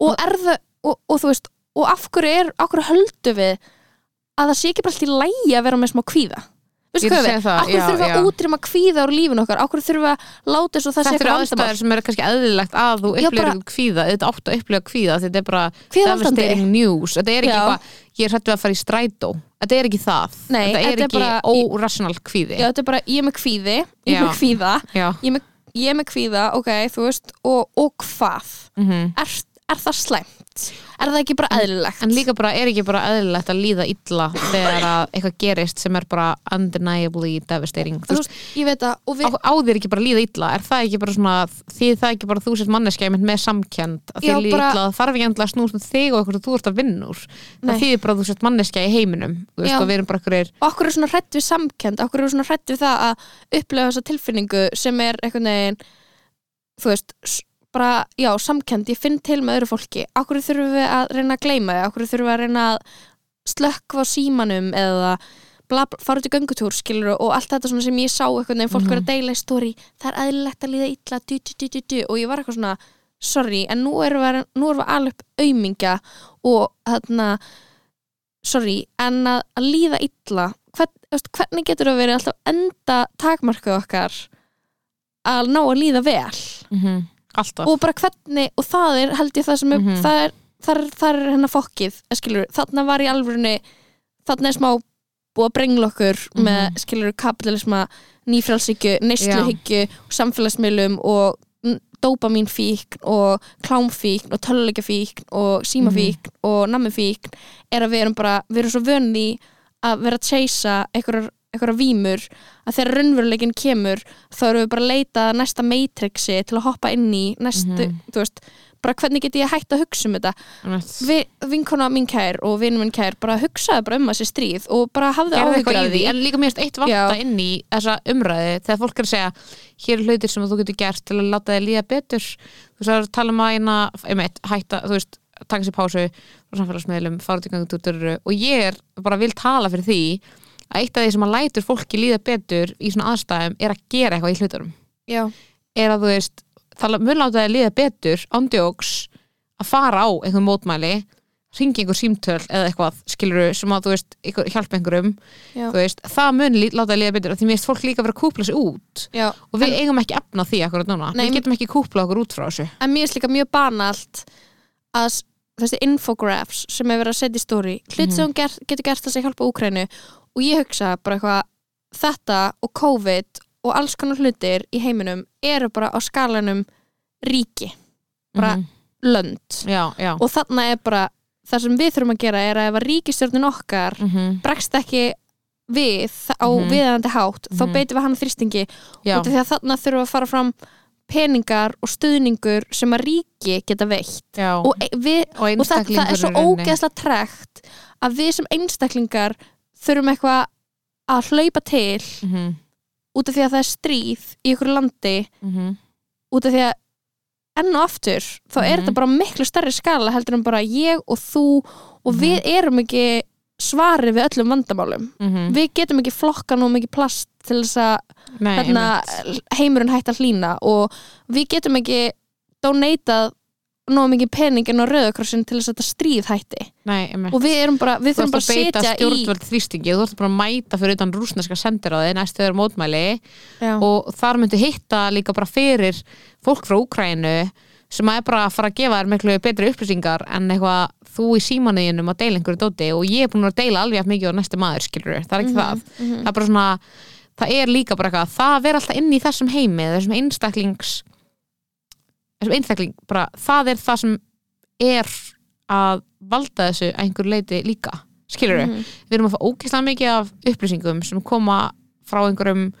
og, er og, og þú veist og af hverju er, af hverju höldu við að það sé ekki bara allt í lægi að vera með smá kvíða? Er að hvað við, já, þurfum við að útrýma kvíða úr lífin okkar, af hverju þurfum við að láta þess að það sé Þetta eru eitthvað vandamál? aðstæður sem er kannski eðlilegt að þú bara... kvíða, þetta átt að upplifa kvíða þetta er bara Kvíðavaldandi. devastating news. Þetta er ekki eitthvað, ég er hættu að fara í strætó þetta er ekki það, Nei, þetta er þetta er ekki órational kvíði. Já, þetta er bara, ég er með kvíði ég er með kvíða, ég er með, með kvíða ok, þú veist, og, og hvað? Mhm. er, er það slæmt? Er það ekki bara eðlilegt? en líka bara, er ekki bara eðlilegt að líða illa þegar að eitthvað gerist sem er bara undeniably devastating þú veist, ég veit að, og á, við á þér ekki bara líða illa er það ekki bara svona, því það ekki bara þú sért manneskja með samkend að þér líða illa, þarf ekki að snúst um þig og eitthvað þú ert að vinna úr Nei. það þýðir bara að þú sért manneskja í heiminum veist, og við erum bara einhverjir og okkur er svona hrætt við samkend okkur er svona hrætt við það að upplega þessa tilfinningu sem er einhvern veginn þú veist, bara, já, samkend ég finn til með öðru fólki, okkur þurfum við að reyna að gleyma þið, okkur þurfum við að reyna að slökkva símanum eða bla, fara út í göngutúr skilur og allt þetta svona sem ég sá einhvern veginn fólk Mhm. vera að deila í stóri það er eðlilegt að líða illa du, du, du, og ég var eitthvað svona sorry, en nú erum við, nú erum við alveg upp aumingja og þarna sorry, en að, að líða illa hvern, hvernig getur það verið alltaf enda takmarkað okkar að ná að líða vel Mhm. Alltaf og bara hvernig, og það er held ég það sem er, Mhm. það er, það er, það er hennar fokkið, skilur, þarna var í alvörunni þarna er smá búið að brengla okkur Mhm. með, skilur, kapitalisma nýfrálsíkju, neysluhyggju samfélagsmiðlum og dópamínfíkn og klámfíkn og töluleikafíkn og símafíkn og nammifíkn er að við erum bara, við erum svo vönni að vera að chasea einhverjar einhverja vímur að þegar raunveruleikin kemur þá erum við bara að leita að næsta matrixi til að hoppa inn í næstu, Mhm. þú veist, bara hvernig get ég hægt að hugsa um þetta. Vi, vinkona mín kær og vinur minn kær bara hugsaði bara um þessi stríð og bara hafði eitthvað í af því, en líka mér erst eitt vanta Já. inn í þessa umræði þegar fólk er að segja hér er hlutir sem þú getur gert til að láta þig líða betur þú veist, að tala um að eina einmitt, hætta, þú veist, taka sér pásu frá samfélagsmiðlum, fara út í gangi tútur og ég er bara vil tala fyrir því að eitt af því sem að lætur fólki líða betur í svona aðstæðum er að gera eitthvað í hlutunum. Já, er að þú veist, það mun láta þig líða betur ándjóks að fara á einhver mótmæli ringi einhver símtöl eða eitthvað skilur sem að þú veist, hjálpa einhverjum veist, það mun láta þig líða betur því mér finnst fólk líka vera að kúpla sig út. Já. Og við eigum ekki efna því akkurat núna. Nei, við getum ekki kúpla okkur út frá þessu. En mér er líka mjög banalt að þessi infographs sem er verið að setja í stóri hlut sem hún ger, getur gert þess að hjálpa Úkrænu og ég hugsa bara eitthvað þetta og COVID og alls konar hlutir í heiminum eru bara á skalanum ríki, bara Mhm. lönd já, já og þarna er bara það sem við þurfum að gera er að ef að ríkistjórnin okkar Mhm. bregst ekki við á Mhm. viðandi hátt þá Mhm. beitum við hann þrýstingi af því að þarna þurfum að fara fram peningar og stuðningur sem að ríki geta veitt já. og, e- við, og og það, það er svo ógeðslega trekt að við sem einstaklingar þurfum eitthvað að hlaupa til Mhm, út af því að það er stríð í ykkur landi mhm. út af því að enn og aftur þá er Mhm. þetta bara miklu stærri skala heldur en bara ég og þú og Mhm. við erum ekki svarið við öllum vandamálum Mhm. við getum ekki flokka nú mikið plast til þess að Nei, einmitt. heimurinn hægt að hlýna og við getum ekki donatað nóg mikið pening en á rauðakrossin til þess að þetta stríð hætti Nei, og við erum bara, við þú þurfum bara að að beita setja í stjórnvöld þrýstingi þú ert bara að mæta fyrir utan rúsneska sendiráði næstu þegar mótmæli. Já. og þar myndi hitta líka bara fyrir fólk frá Úkrænu sem er bara að fara að gefa þér miklu betri upplýsingar en eitthvað þú í símanuðinum að deila einhverju dóti. Og ég er búin að deila alveg mikið á næstu maður skilur það er ekki það. mhm. það er bara svona, það er líka bara eitthvað það ver alltaf inn í þessum heimi þessum einstaklings þessum einstakling, bara það er það sem er að valda þessu að einhverju leiti líka skilur Mhm. við erum að fá ógeðslega mikið af upplýsingum sem koma frá einhverjum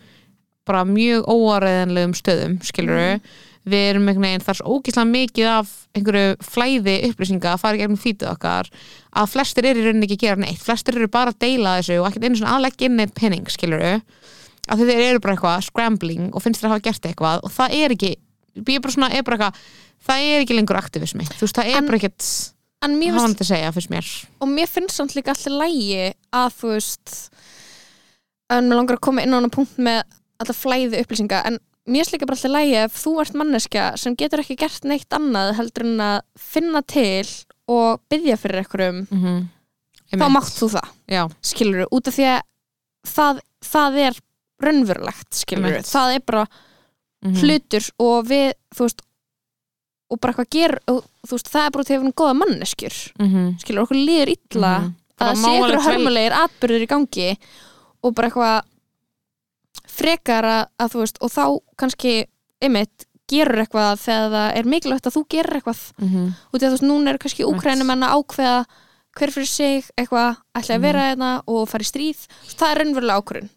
bara mjög óareðanlegum stöðum skilur við erum einhvern veginn, er svo ógeðslega mikið af einhverju flæði upplýsinga að fara í gegnum fítið okkar að flestir eru í rauninni ekki að gera neitt. Flestir eru bara að deila þessu og ekkert einu svona aðlegg inn neitt penning skilur að þeir eru bara eitthvað scrambling og finnst þeir að hafa gert eitthvað og það er ekki ég er bara svona, er bara eitthvað það er ekki lengur aktivismi, þú veist, það er En bara ekkert en mér hafa hann finnst, til að segja fyrst mér. Og mér finnst samt líka allir lægi að þú veist en mér langar að koma inn á hana punkt með alltaf flæði upplýsinga en mér finnst líka bara allir lægi ef þú ert manneska sem getur ekki gert neitt annað heldur en að finna til og byggja fyrir einhverjum mm -hmm. þá mátt þú það já, skilur út af því að það, það er raunverulegt skilur Einmitt. það er bara mm hlutur og við þú veist og bara eitthvað ger og, þú veist það er bara til að við erum góða manneskjur -hmm. skilur okkur líður illa Mhm. að Bara það sé ykkur hörmulegir atbyrður í gangi og bara eitthvað frekar að, að þú veist og þá kannski einmitt gerur eitthvað þegar það er mikilvægt að þú gerir eitthvað Mhm. því að þú veist núna eru kannski úkrænum en að ákveða hver fyrir sig eitthvað ætla að Mhm. vera hérna og fara í stríð það er raunverulega ákvörun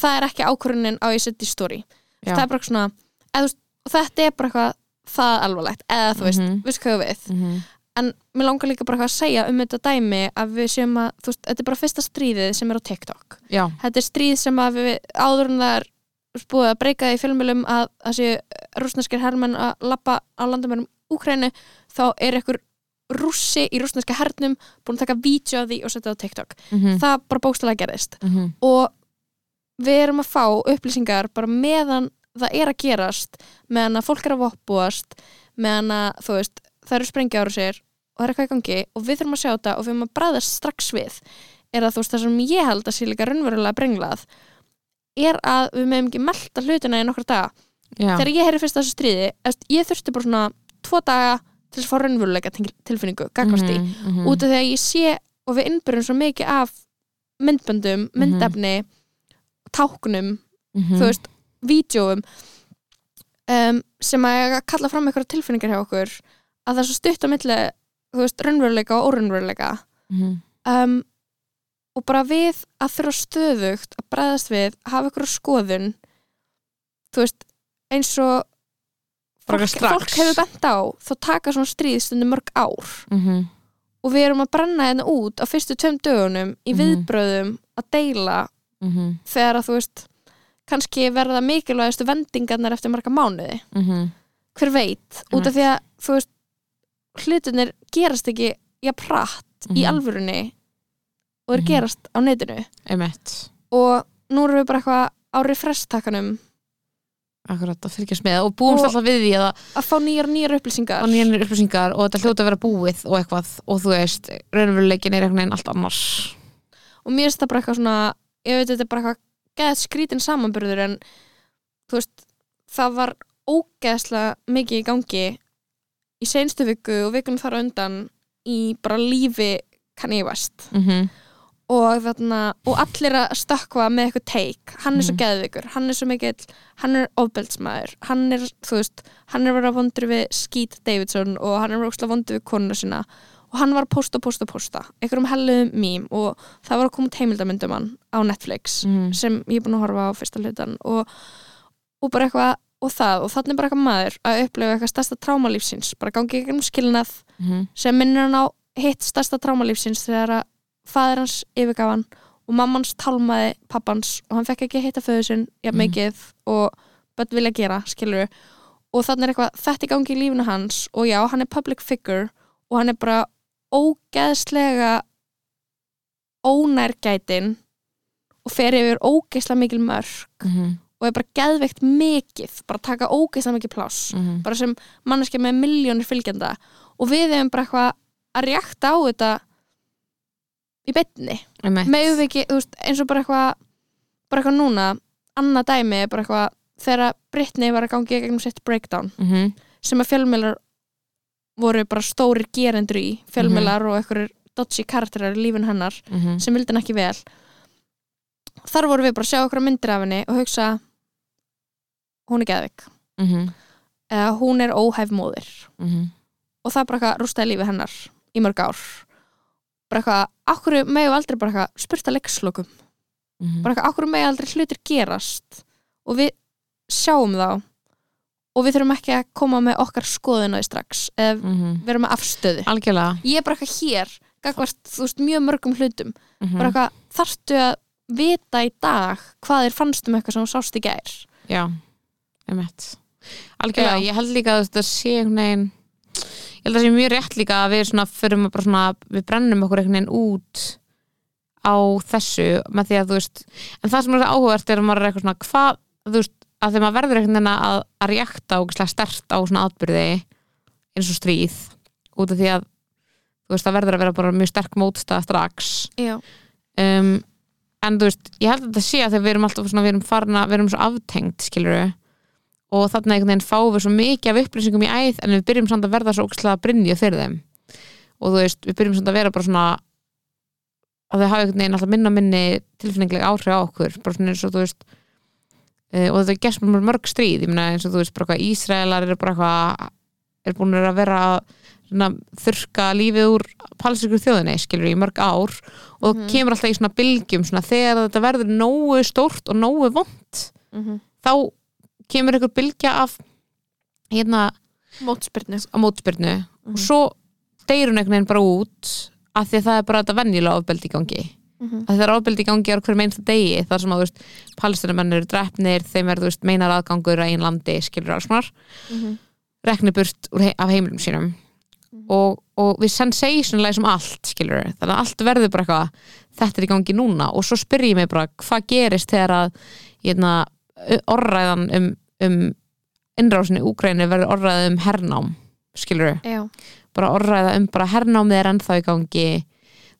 það er ekki ákvörunin á ég story Já. Það er bara svona eða, þetta er bara eitthvað það alvarlegt eða þú veist, veist hvað ég á við? Mhm. en mér langar líka bara að segja um þetta dæmi að við séum að, veist, þetta er bara fyrsta stríðið sem er á TikTok. Já, þetta er stríð sem að við áður en það er búið að breyka í fjölmjölum að það séu rúsneskir hermenn að lappa á landamærum Úkrænu þá er einhver rússi í rúsneska hernum búin að taka vídeo af því og setja það á TikTok. Mhm. það bara bókstælega gerist Mhm. og við erum að fá upplýsingar bara meðan það er að gerast meðan að fólk er að voppuast meðan að þú veist það eru sprengjáru sér og það er eitthvað í gangi og við þurfum að sjá þetta og við þurfum að bræðast strax við. Er að þú veist það sem ég held að sé líka raunverulega brenglað er að við meðum ekki melta hlutina í nokkra daga. Já, þegar ég heyri fyrst þessu stríði ég þurfti bara svona tvo daga til þess að fá raunverulega tilfinningu gagvart í, Mhm, mhm. út af því að ég sé og við innbyrjum svo mikið af myndböndum, myndefni táknum, Mhm. þú veist vídjóum um, sem að að kalla fram eitthvað tilfinningar hjá okkur að það er svo stutt á milli þú veist, raunveruleika og óraunveruleika Mhm. um, og bara við að þurfa stöðugt að bregðast við, hafa ykkur skoðun þú veist eins og fólk, fólk hefur bent á þá taka svona stríð stundum mörg ár Mhm. og við erum að brenna hérna út á fyrstu tveim dögunum í Mhm. viðbröðum að deila Mhm. þegar að þú veist kannski verða mikilvægastu vendingarnar eftir marga mánuði Mhm. hver veit, út af því að þú veist, hlutinir gerast ekki jafn pratt í Mhm. alvörunni og er Mhm. gerast á Einmitt. og nú erum við bara eitthvað á refresh-takkanum Akkurat, að fylgjast með og búumst alltaf við því að að fá nýjar nýjar upplýsingar og nýjanir upplýsingar og þetta hljóta að vera búið og eitthvað og þú veist, raunveruleikin er einhvern veginn allt annars og mér finnst það bara eitthvað svona ég veit þetta er bara eitthvað geðt skrítin samanburður en þú veist það var ógeðslega mikið í gangi í seinstu viku og vikunum þar undan í bara lífi Kanye West mm -hmm. og þarna og allir að stökkva með eitthvað take hann er svo Mhm. geðvikur, hann er svo mikill hann er ofbeldsmaður, hann er þú veist, hann er verið að vondur við Skeet Davidson og hann er verið að vondur við konuna sína og hann var að posta, posta, posta einhverjum helluðum mím og það var að koma út heimildamöndum hann á Netflix Mhm. sem ég er búin að horfa á fyrsta hlutan og, og bara eitthvað og það, og þannig bara eitthvað maður að upplifa eitthvað stærsta trámalífsins, bara gangi ekki um skilnað Mhm. sem minnir hann á hitt stærsta trámalífsins þegar að fadir hans yfirgaf hann og mammans tálmaði pappans og hann fekk ekki hitta föðu sinn jafn Mhm. mikið og börn vilja gera, skilur og þannig er eitthvað, þetta er gangi í lífinu hans og já, hann er public figure og hann er bara ógeðslega ónærgætin og fer yfir ógeðslega mikil mörg Mhm. og er bara geðveikt mikið bara taka ógeðslega mikið pláss Mhm. bara sem manneski með miljónir fylgjanda og við hefum bara eitthvað að reakta á þetta í betni við ekki, þú veist, eins og bara eitthvað bara eitthvað núna, annað dæmi bara eitthvað, þegar Britney var að gangi í gegnum sitt breakdown, Mhm. sem að fjölmiðlar voru bara stórir gerendur í fjölmiðlar og einhverjir dodgy karakterar í lífin hennar Mhm. sem vildi hann ekki vel þar voru við bara að sjá okkur myndir af henni og hugsa hún er geðvik Mhm. eða hún er óhæf móðir Mhm. og það bara eitthvað rústaði lífi hennar í mörg ár bara eitthvað, akkur megu aldrei bara eitthvað spurt að leikslokum Mhm. bara eitthvað, akkur megu aldrei hlutir gerast og við sjáum þá og við þurfum ekki að koma með okkar skoðuna því strax eða Mhm. vera með afstöðu Algjörlega ég er bara eitthvað hér, gagvart, veist, mjög mörgum hlutum Mhm. bara eitthvað, þarftu að vita í dag hvað þér fannst um eitthvað sem þú sást í gær Já, einmitt Algjörlega, Já. ég held líka að þetta sé veginn ég held að það sé mjög rétt líka að við svona förum að bara svona við brennum okkur einhvern veginn út á þessu með því að þú veist en það sem er áhugavert er að maður er eitthvað svona hvað, þú veist, að þegar maður verður einhvern veginn að, að reakta og stert á svona atbyrði eins og stríð út af því að þú veist, það verður að vera bara mjög sterk mótstað strax. Um, en þú veist, ég held að þetta sé að þegar við erum alltaf svona, við erum farna, við erum svo aftengt skilur og þarna einhvern veginn fáum við svo mikið af upplýsingum í æð en við byrjum samt að verða svo ókslega brinju fyrir þeim. Og þú veist, við byrjum samt að vera bara svona að þau hafa einhvern veginn alltaf minna minni tilfinninglega áhrif á okkur. Bara svona eins og þú veist uh, og þetta gerst bara mörg stríð, ég meina eins og þú veist bara hvað Ísraelar eru bara eitthvað er búin að vera að þurka lífið úr palsikur þjóðinni skilur í mörg ár. Og Mhm. kemur alltaf í svona bylgjum svona, þegar þetta verður nógu stórt og nógu vond mm þá kemur einhver bylgja af hérna mótspyrnu. mótspyrnu. Mhm. og svo deyr hún einhvern veginn bara út af því að það er bara þetta venjulega ofbeldi í gangi Mhm. að það er ofbeldi í gangi á hverjum einsta degi þar sem að palestinamenn eru drefnir þeim er veist, meinar aðgangur að einn landi skilur alls maður Mhm. rekni burt úr, hei- af heimilum sínum. Mhm. og, og við sensationlæsum allt skilur þannig að allt verður bara eitthvað þetta er í gangi núna. Og svo spyr ég mig bara hvað gerist þegar að hérna, orðræðan um, um innrásinni Úgræni verður orðræð um hernám skilur já, bara orðræða um bara hernámið er ennþá í gangi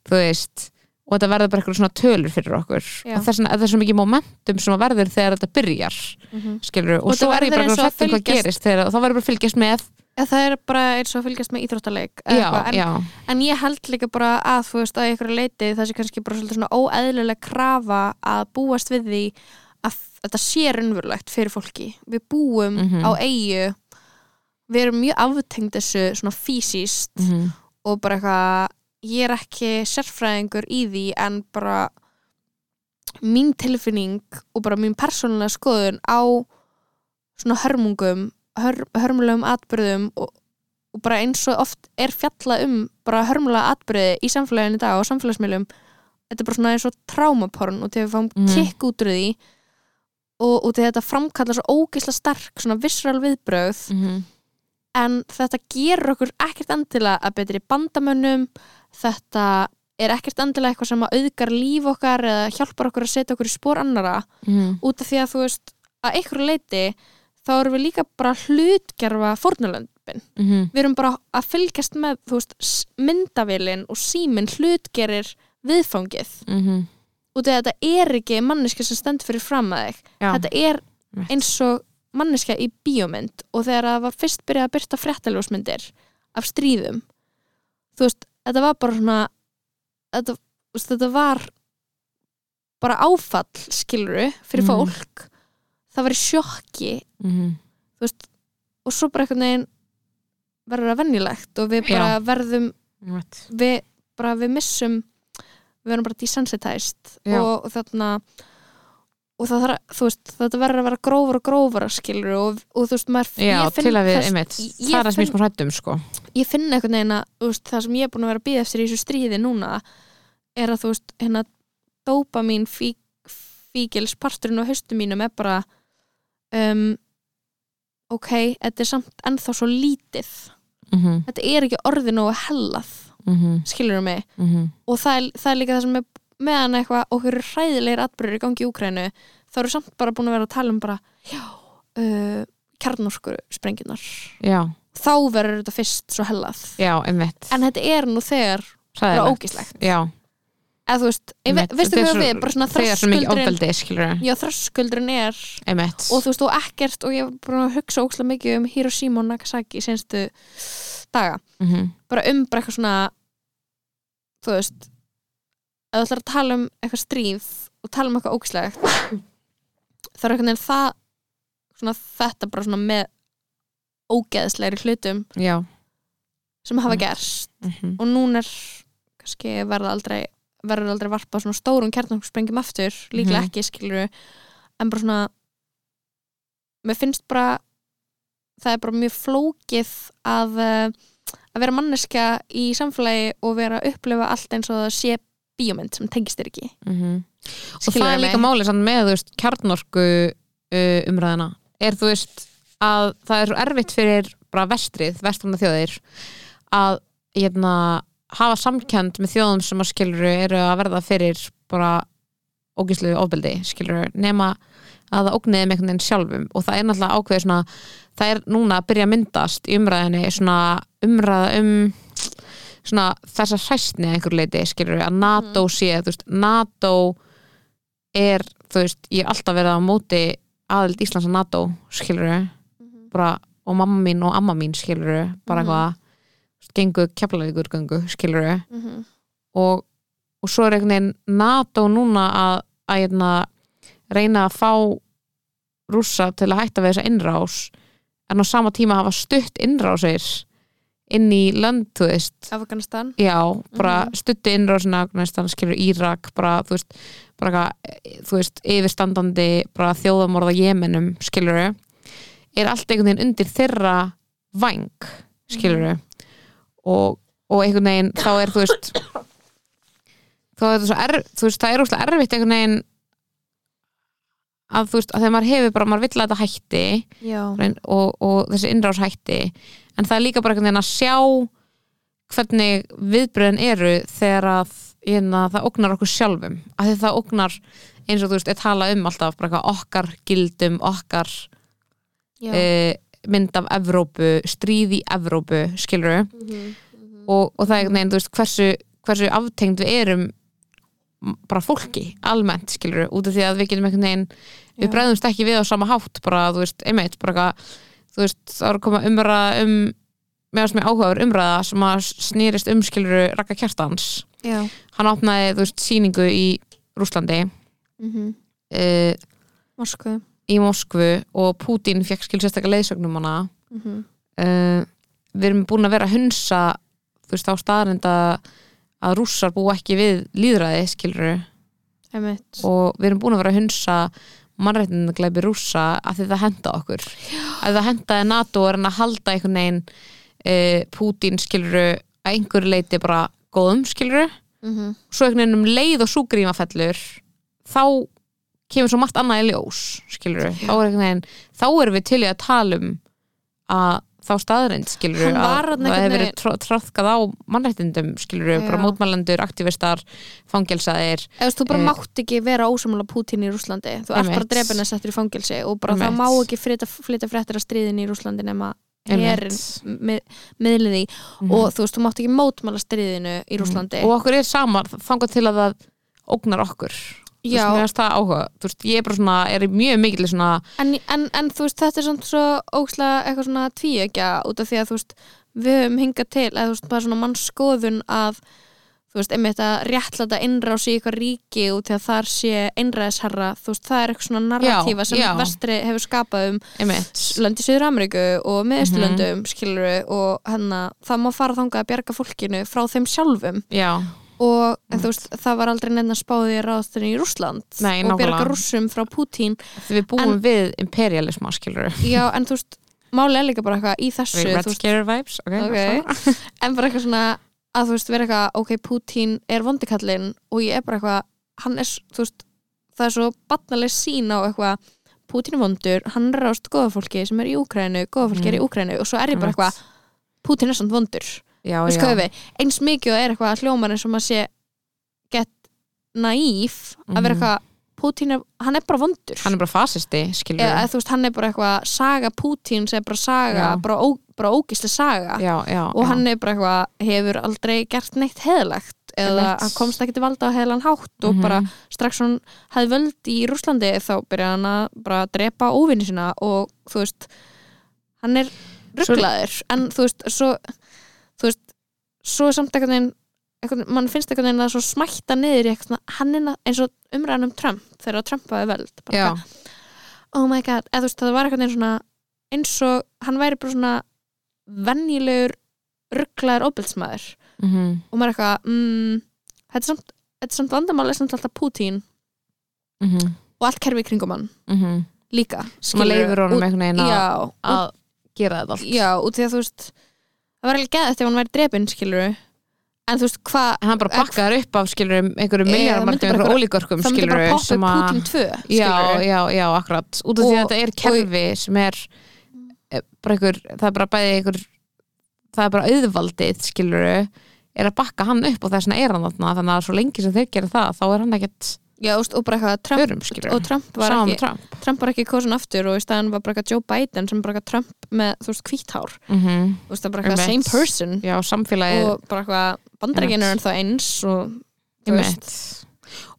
þú veist og þetta verður bara eitthvað svona tölur fyrir okkur. Já. og vegna er það svo mikið momentum sem að verður þegar þetta byrjar Mhm. skilur, og, Og svo er ég bara eins og að hrætt um hvað gerist þegar, og þá verður bara fylgjast með Eða það er bara eins og fylgjast með íþróttaleik eða já, en, já, en ég held líka bara að þú veist að ykkur leiti það sé kannski bara svona óeðlileg krafa að búast við því að þetta sé raunverulegt fyrir fólki. Við búum Mhm. á eigu við erum mjög aftengt þessu svona fysiskt mhm, og bara eitthvað ég er ekki sérfræðingur í því en bara mín tilfinning og bara mín persónulega skoðun á svona hörmungum hör, hörmulegum atbyrðum og, og bara eins og oft er fjalla um bara hörmulega atbyrði í samfélaginu í dag og samfélagsmiðlum þetta er bara svona eins og trámaporn og til við fáum Mhm. kikk út úr því og, og til þetta framkallar svo ógeisla stark svona visceral viðbrögð mhm, en þetta gerur okkur ekkert endilega að betri bandamönnum þetta er ekkert endilega eitthvað sem að auðgar líf okkar eða hjálpar okkur að setja okkur í spór annara mhm, út af því að þú veist að einhverju leiti þá erum við líka bara hlutgerfa fórnulöndin mhm, við erum bara að fylgjast með veist, myndavélin og síminn hlutgerir viðfangið. Mhm, út af því að þetta er ekki manneska sem stendur fyrir fram að þig. Já, þetta er eins og manneska í bíómynd og þegar það var fyrst byrjað að byrta fréttaljósmyndir af stríðum. Þú veist, þetta var bara svona þetta, veist, þetta var bara áfall skiluru fyrir Mhm. fólk það var í sjokki þú veist, og svo bara einhvern veginn verður það venjulegt og við bara verðum rétt. við, bara við missum við verðum bara desensitized Já. og, og þarna og það þarf, þú veist, þetta verður að vera grófar og grófar skilur og, og þú veist, maður já, ég finn til að við, einmitt það er að smísma hrættum, sko. Ég finn einhvern veginn að þú veist, það sem ég er búin að vera að býða eftir í þessu stríði núna er að þú veist, hérna dopamin fí, fíkils parturinn á haustum mínum er bara um, ok, þetta er samt ennþá svo lítið. Mhm, þetta er ekki orðin og hellað mhm, skilur mig? Mhm, og það er, það er líka það sem er meðan eitthvað okkur eru hræðilegir atbyrður í gangi í Úkrænu þá eru samt bara búin að vera að tala um bara já, uh, kjarnorku sprenginar já, þá verður þetta fyrst svo hellað. Já, einmitt. En þetta er nú þegar Hræðilegt. ógislegt já, eða þú veist, veistu er hvað við, bara svona þröskuldurinn já, þröskuldurinn er einmitt. Og þú veist, og ekkert og ég var bara að hugsa ókslega mikið um Hiroshima og Nagasaki í senstu daga. Mhm, bara um bara eitthvað svona þú veist að þú ætlar að tala um eitthvað stríð og tala um eitthvað ógislegt það er einhvern veginn það svona þetta bara svona með ógeðslegri hlutum já sem hafa Mm. gerst mhm, og núna er kannski verða aldrei verður aldrei varpa svona stórum kjarnarsprengjum aftur, líklega Mhm. ekki skilur en bara svona mér finnst bara það er bara mjög flókið að eh, að vera manneska í samfélagi og vera að upplifa allt eins og það sé bíómynd sem tengist þér ekki. Mhm. Og það er líka málið með veist, kjarnorku uh, umræðina er þú veist að það er svo erfitt fyrir bara vestrið, vestrumna þjóðir að hérna, hafa samkend með þjóðum sem að skiluru eru að verða fyrir bara ógíslu ofbeldi skiluru, nema að það ógniði með einhvern veginn sjálfum. Og það er náttúrulega ákveðið svona það er núna að byrja að myndast í umræðinni svona umræða um svona þessa hræstni að einhver leiti skilur að NATO sé, þú veist, NATO er, þú veist, ég er alltaf verið á móti aðild Íslands að NATO skilur bara, og mamma mín og amma mín skilur bara Mhm. eitthvað gengu keflavíkur gengu skilur mm -hmm. og, og svo er einhvern veginn NATO núna að, að hérna, reyna að fá rússa til að hætta við þessa innrás en á sama tíma hafa stutt innrásir inn í lönd, þú veist. Afganistan? Já, bara Mhm. stutti innrásina Afganistan, skilur Írak bara, þú veist, bara eitthvað, þú veist, yfirstandandi bara þjóðamorða Jemenum, skilur er allt einhvern veginn undir þeirra væng, skilur og, og einhvern veginn þá er, þú veist þá er þetta svo erf, þú veist, það er óslega erfitt einhvern veginn að þú veist, að þegar maður hefur bara, maður vill að þetta hætti og, og þessi innrás hætti en það er líka bara einhvern veginn að sjá hvernig viðbröðin eru þegar að hérna, það ógnar okkur sjálfum. Að því það ógnar eins og þú veist, er tala um alltaf bara eitthvað okkar gildum, okkar e, mynd af Evrópu, stríð í Evrópu skilur og, og það er einhvern veginn, þú veist, hversu, hversu aftengd við erum bara fólki, almennt, skilur út af því að við getum einhvern veginn við bregðumst ekki við á sama hátt, bara, þú veist, einmitt, bara þú veist, það var að koma umræða um, meðan sem ég áhugaður umræða sem að snýrist um, skilur Raka Kjartans, Já. hann opnaði, þú veist, sýningu í Rúslandi Mm uh, Moskvu. í Moskvu og Pútín fekk skil sérstaklega leiðsögnum hana. Mm -hmm. uh, við erum búin að vera að hunsa þú veist á staðarind að rússar búa ekki við líðræði Einmitt. og við erum búin að vera að hunsa mannrættindagleipi rússa að því það henda okkur. Að það hendaði NATO er hann að halda einhvern veginn uh, Pútín skiluru að einhverju leiti bara góðum skiluru Mm svo einhvern veginn um leið og súgríma fellur þá kemur svo margt annað í ljós skilur þá er þá erum við til í að tala um að þá staðrind skilur var að það hefur verið tráðkað á mannrættindum skilur bara Já. mótmælendur, aktivistar fangelsaðir Eða, þú bara Eh, mátt ekki vera ósamála Pútín í Rúslandi þú ert bara Einmitt. drefin að settur í fangelsi og bara það má ekki flytja, fréttir af stríðin í Rúslandi nema mið, miðlið í og þú veist, þú mátt ekki mótmála stríðinu í Rúslandi og okkur er samar þangað til að það ógnar okkur þú veist, Já. það áhuga þú veist, ég er bara svona, er mjög mikil svona en, en, en þú veist, þetta er samt svo ókslega eitthvað svona tvíegja út af því að þú veist, við höfum hingað til eða þú veist, bara svona mannskoðun að þú veist, einmitt að réttlæta innrás í eitthvað ríki út því að þar sé einræðisherra, þú veist, það er eitthvað svona narratífa sem já. vestri hefur skapað um einmitt, lönd í Suður Ameríku og miðausturlöndum Mhm. skilur og hennar, það má fara þangað að bjarga fólkinu frá þeim sjálfum já, og en, veist, það var aldrei nefn að spáði ráðstöðin í Rússland Nei, og nákvæmlega. rússum frá Pútín. Því við búum við imperialisma skilur já, en þú veist, máli er líka bara eitthvað í þessu Red Scare vibes? Okay, Ok. en bara eitthvað svona að þú veist, vera eitthvað, ok, Pútín er vondikallinn og ég er bara eitthvað hann er, þú veist, það er svo batnaleg sín á eitthvað Pútín er vondur, hann er rást góða fólki sem er í Úkrænu, góða fólki er í Úkrænu og svo er ég bara eitthvað, Pútín er samt vondur já, já. eins mikið og er eitthvað hljómar eins og maður sé get naíf að vera Mhm. eitthvað Pútín er, hann er bara vondur hann er bara fasisti, eða veist, hann er bara eitthvað saga Pútín sem er bara saga, Já. bara, ó, bara ógisli saga já, já, og hann er bara eitthvað, hefur aldrei gert neitt heðlegt eða hann komst ekki til valda á heðlan hátt og Mhm. bara strax hann hafði völd í Rúslandi þá byrjaði hann að bara drepa óvinni sína og þú veist hann er rugglaður en þú veist, svo þú veist, svo er samt einhvern veginn mann finnst einhvern veginn að smætta niður í hann eins og umræðan um Trump þegar Trump hafi völd bara oh my god, eða þú veist, það var einhvern veginn svona eins og hann væri bara svona venjulegur rugglaður óbyldsmaður mhm, og maður eitthvað mm, þetta, er samt, þetta er samt vandamál er samt alltaf Putin mhm, og allt kerfi kringum hann mhm. líka. Sem að skilurðu. leifur honum einhvern veginn að, gera þetta allt. Já, út því að þú veist það var alveg geðið þegar hann væri drepinn skilur en þú veist hvað hann bara bakkaður upp af skilur einhverju Eh, miljarmarkum, myndi bara einhverju einhver- ólíkörkum það myndi bara poppa upp að Putin 2 já, já, já, akkurat. Út af því að þetta er kerfi sem er eh, bara einhver, það er bara bæði einhver það er bara auðvaldið skilur er að bakka hann upp og þess vegna er hann þarna þannig að svo lengi sem þeir gera það þá er hann ekkert já, og bara eitthvað Trump, örum og Trump var saman ekki Trump. Trump var ekki kosin aftur og í staðan var bara eitthvað Joe Biden sem bara eitthvað Trump með, þú veist, hvíthár mm þú veist, það bara eitthvað same person. Já, samfélagið og bara eitthvað bandarækinu er ennþá eins og þú veist,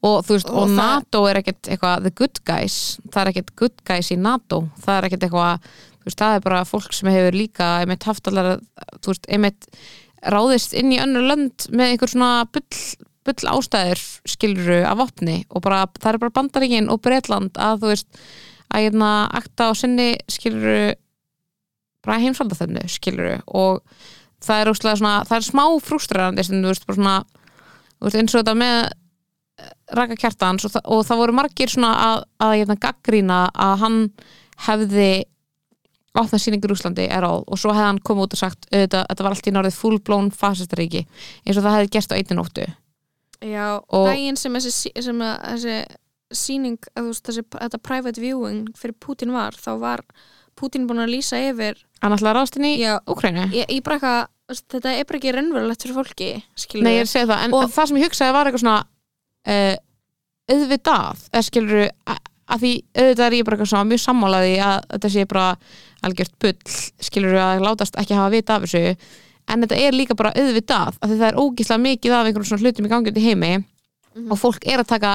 og þú veist, og, Og það- NATO er ekkert eitthvað the good guys, það er ekkert good guys í NATO, það er ekkert eitthvað þú veist, það er bara fólk sem hefur líka einmitt haft allar, þú veist, einmitt ráðist inn í önnur lönd með einhver svona bull, bull ástæður skiluru af opni og bara, það er bara bandaríkin og Bretland að þú veist, að hérna akta á sinni skiluru bara heimsvalda þennu skiluru og það er óslega svona, það er smá frústrarandi sem þú veist, bara svona veist, eins og þetta með eh, Raka Kjartans og, það- og það voru margir svona að, að hérna, gaggrína að hann hefði opnað sýningur í Úslandi er all og svo hefði hann komið út og sagt þetta var allt í norðið full-blown fasistaríki eins og það hefði gerst á einni nóttu já, Og- daginn sem þessi, sem þessi síning, veist, þessi, þetta private viewing fyrir Putin var, þá var Putin búin að lýsa yfir hann ætlaði að ráðast inn í veist, þetta er bara ekki raunverulegt fyrir fólki, Nei, ég segja það, en Og- það sem ég hugsaði var eitthvað svona uh, auðvitað, eða skilur að því auðvitað er ég bara eitthvað svona mjög sammálaði að þetta sé bara algjört bull skilur að látast ekki hafa vita af þessu en þetta er líka bara auðvitað að því það er ógislega mikið af einhverjum svona hlutum í gangjandi heimi og fólk er að taka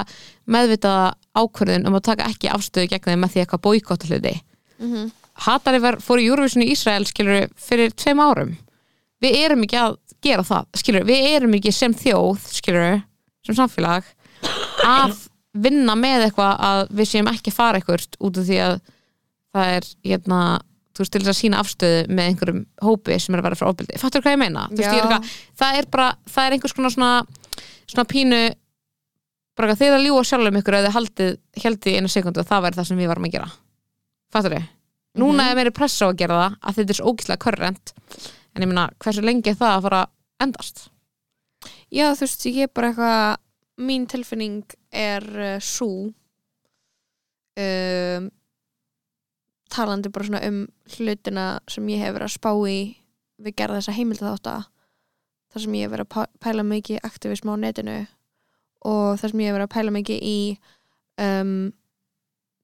meðvitaða ákvörðun um að taka ekki afstöðu gegn þeim með því eitthvað boykotta hluti. Mhm. Hatari var, fór í Eurovision í Ísrael skilur fyrir tveim árum. Við erum ekki að gera það skilur, við erum ekki sem þjóð skilur, sem samfélag að vinna með eitthvað að við séum ekki fara eitthvað út af því að það er hérna, þú veist, til þess að sína afstöðu með einhverjum hópi sem er að vera frá ofbeldi fattur hvað ég meina? Þú Veist, ég er eitthvað, það er bara, það er einhvers konar svona svona pínu bara þið að ljúa sjálfum ykkur að þið haldið haldið í einu sekundu að það væri það sem við varum að gera fattur þið? Núna er meiri pressa á að gera það að þetta er svo ógíslega körrent en ég meina, hversu lengi það að fara endast? Já, þú veist, ég er bara eitthvað mín tilfinning er uh, um, talandi bara svona um hlutina sem ég hef verið að spá í við gerða þessa heimilda þátt þar sem ég hef verið að pæ- pæla mikið aktivism á netinu og þar sem ég hef verið að pæla mikið í um,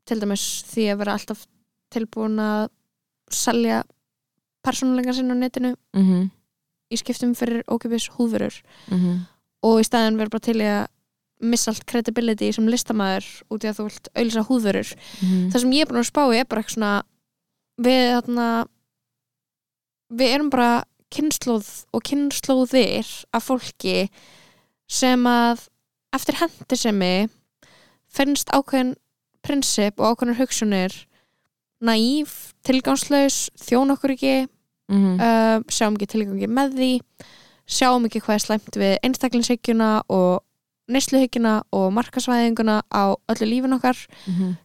til dæmis því að vera alltaf tilbúin að selja persónuleika sinna á netinu Mm -hmm. í skiptum fyrir ókipis húðvörur Mm -hmm. og í staðin verður bara til að missa allt credibility sem listamæður út í að þú vilt auðlýsa húðvörur það sem ég er búin að spá í er bara eitthvað svona við þarna við erum bara kynnslóð og kynnslóðir af fólki sem að eftir hendisemi finnst ákveðin prinsip og ákveðin hugsunir naíf, tilgangslaus þjón okkur ekki Mm -hmm. uh, sjáum ekki tilgangi með því sjáum ekki hvað er slæmt við einstaklingshyggjuna og neysluhyggjuna og markasvæðinguna á öllu lífin okkar.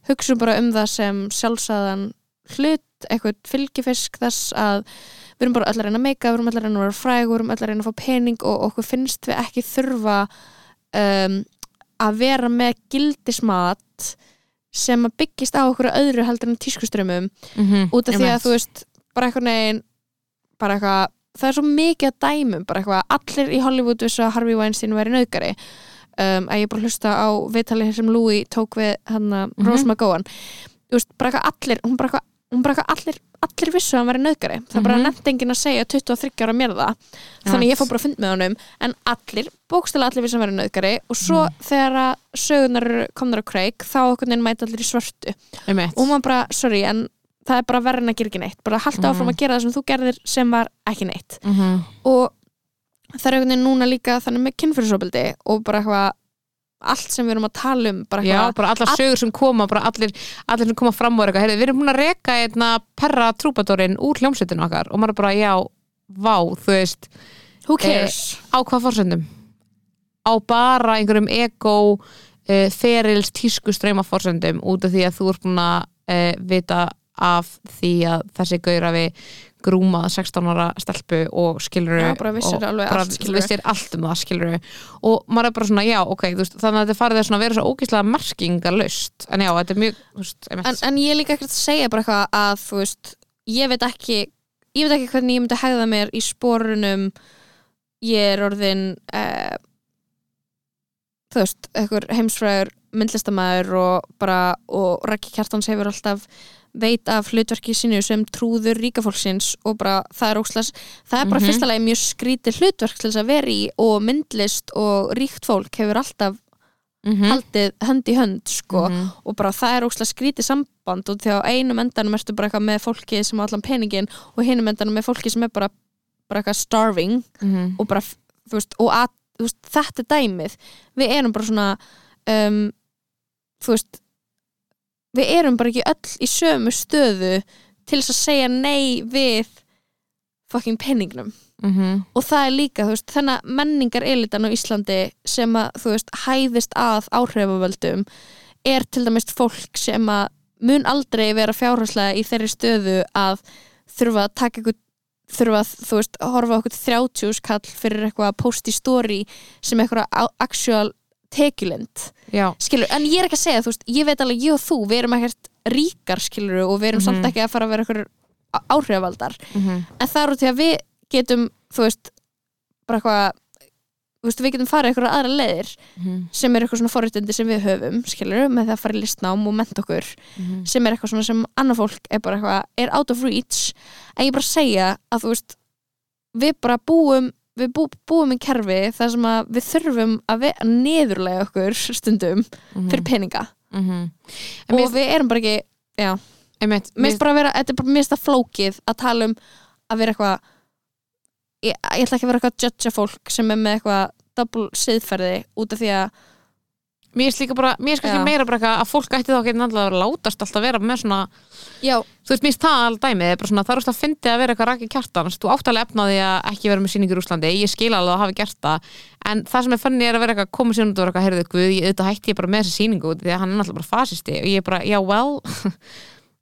Hugsun bara um það sem sjálfsæðan hlut, eitthvað fylgifisk þess að við erum bara öll að reyna að meika, við erum öll að reyna að vera fræg við erum öll að reyna að fá pening og okkur finnst við ekki þurfa um, að vera með gildismat sem að byggist á okkur öðru heldur en tískuströmmum út af því að þú veist bara eitthvað negin bara eitthvað, það er svo mikið að dæmum bara eitthvað, allir í Hollywood vissu að Harvey Weinstein væri nauðgari um, að ég bara hlusta á viðtalið sem Louis tók við hann að Mhm. Rose McGowan veist, bara allir hún bara hún bara allir, allir vissu að hann væri nauðgari það bara Mhm. nefnt enginn að segja 23 ára mér það þannig ég fór bara að fund með honum en allir, bókstæla allir vissu að hann væri nauðgari og svo Mhm. þegar að sögunar komnar á kreik þá okkur neginn mæta allir í svörtu og maður bara, sorry, en það er bara verðin að gera ekki neitt bara halda Mhm. áfram að gera það sem þú gerðir sem var ekki neitt Mhm. og það er einhvern veginn núna líka þannig með kynfyrirsofbildi og bara eitthvað allt sem við erum að tala um bara Já, bara allar all- sögur sem koma allir, allir sem koma fram og er eitthvað við erum búin að reka einna perra trúbadorinn úr hljómsveitinu okkar. Og maður bara, já, vá, þú veist who cares? á hvað fórsendum á bara einhverjum ego uh, ferils tísku streyma fórsendum út af því að þú ert búin að uh, vita af því að þessi gaur hafi grúmað 16 ára stelpu og skilur Já, bara vissir alveg bara allt, vissir allt um það skilur og maður er bara svona, já, ok, veist þannig að þetta farið að vera svo ógíslega merkingalust en já, þetta er mjög, veist, en, en ég er líka ekkert að segja bara eitthvað að þú veist, ég veit ekki ég veit ekki hvernig ég myndi hegða mér í sporunum ég er orðin uh, þú veist, einhver heimsfræður myndlistamæður og bara og Rækki Kjartans hefur alltaf veit af hlutverki sínu sem trúður ríkafólksins og bara það er óslas það er bara Mhm. fyrsta lagi mjög skrítið hlutverk til þess að vera í og myndlist og ríkt fólk hefur alltaf Mhm. haldið hönd í hönd sko Mhm. og bara það er óslega skrítið samband og þegar á einum endanum ertu bara eitthvað með fólki sem á allan peningin og hinum endanum með fólki sem er bara, bara eitthvað starving Mhm. og bara, þú veist, og að, þú veist, þetta er dæmið við erum bara svona um, þú veist við erum bara ekki öll í sömu stöðu til þess að segja nei við fucking peningnum Mhm. og það er líka, þú veist, þennan menningar elitan á Íslandi sem að, þú veist, hæðist að áhrifavöldum er til dæmis fólk sem að mun aldrei vera fjárháslega í þeirri stöðu að þurfa að taka eitthvað þurfa að, þú veist, horfa okkur 30 skall fyrir eitthvað að post í story sem eitthvað actual tekjulind, skilur, en ég er ekki að segja, þú veist, ég veit alveg, ég og þú, við erum ekkert ríkar, skilur, og við erum samt Mhm. ekki að fara að vera eitthvað áhrifavaldar Mhm. en það er út í að við getum þú veist bara eitthvað við getum farið eitthvað aðra leiðir Mhm, sem er eitthvað svona forréttindi sem við höfum skilur, með það að fara í listnám og menta okkur mhm. sem er eitthvað svona sem annar fólk er bara eitthvað, er out of reach en ég bara segja að þú veist við bara búum við bú, búum í kerfi þar sem við þurfum að, ve- að niðurlega okkur stundum fyrir peninga. Mhm. En og mér við erum bara ekki já, einmitt, finnst bara að vera, þetta er bara það flókið að tala um að vera eitthvað ég, ég ætla ekki að vera eitthvað að judgea fólk sem er með eitthvað double siðferði út af því að mér finnst líka bara, mér finnst kannski meira bara eitthvað að fólk ætti þá ekki náttúrulega að vera látast alltaf vera með svona, já, þú veist, mér finnst það alveg dæmið, er bara svona, það er úrst að fyndi að vera eitthvað rakið kjartans, þú áttalega efnaði að ekki vera með sýningur í Úslandi, ég skil alveg að hafa gert það. En það sem er fannig er að vera eitthvað koma út og vera eitthvað, heyrðu, guð, ég auðvitað hætti ég bara með þessi sýningu út því að hann er náttúrulega bara fasisti. Og ég er bara, já, well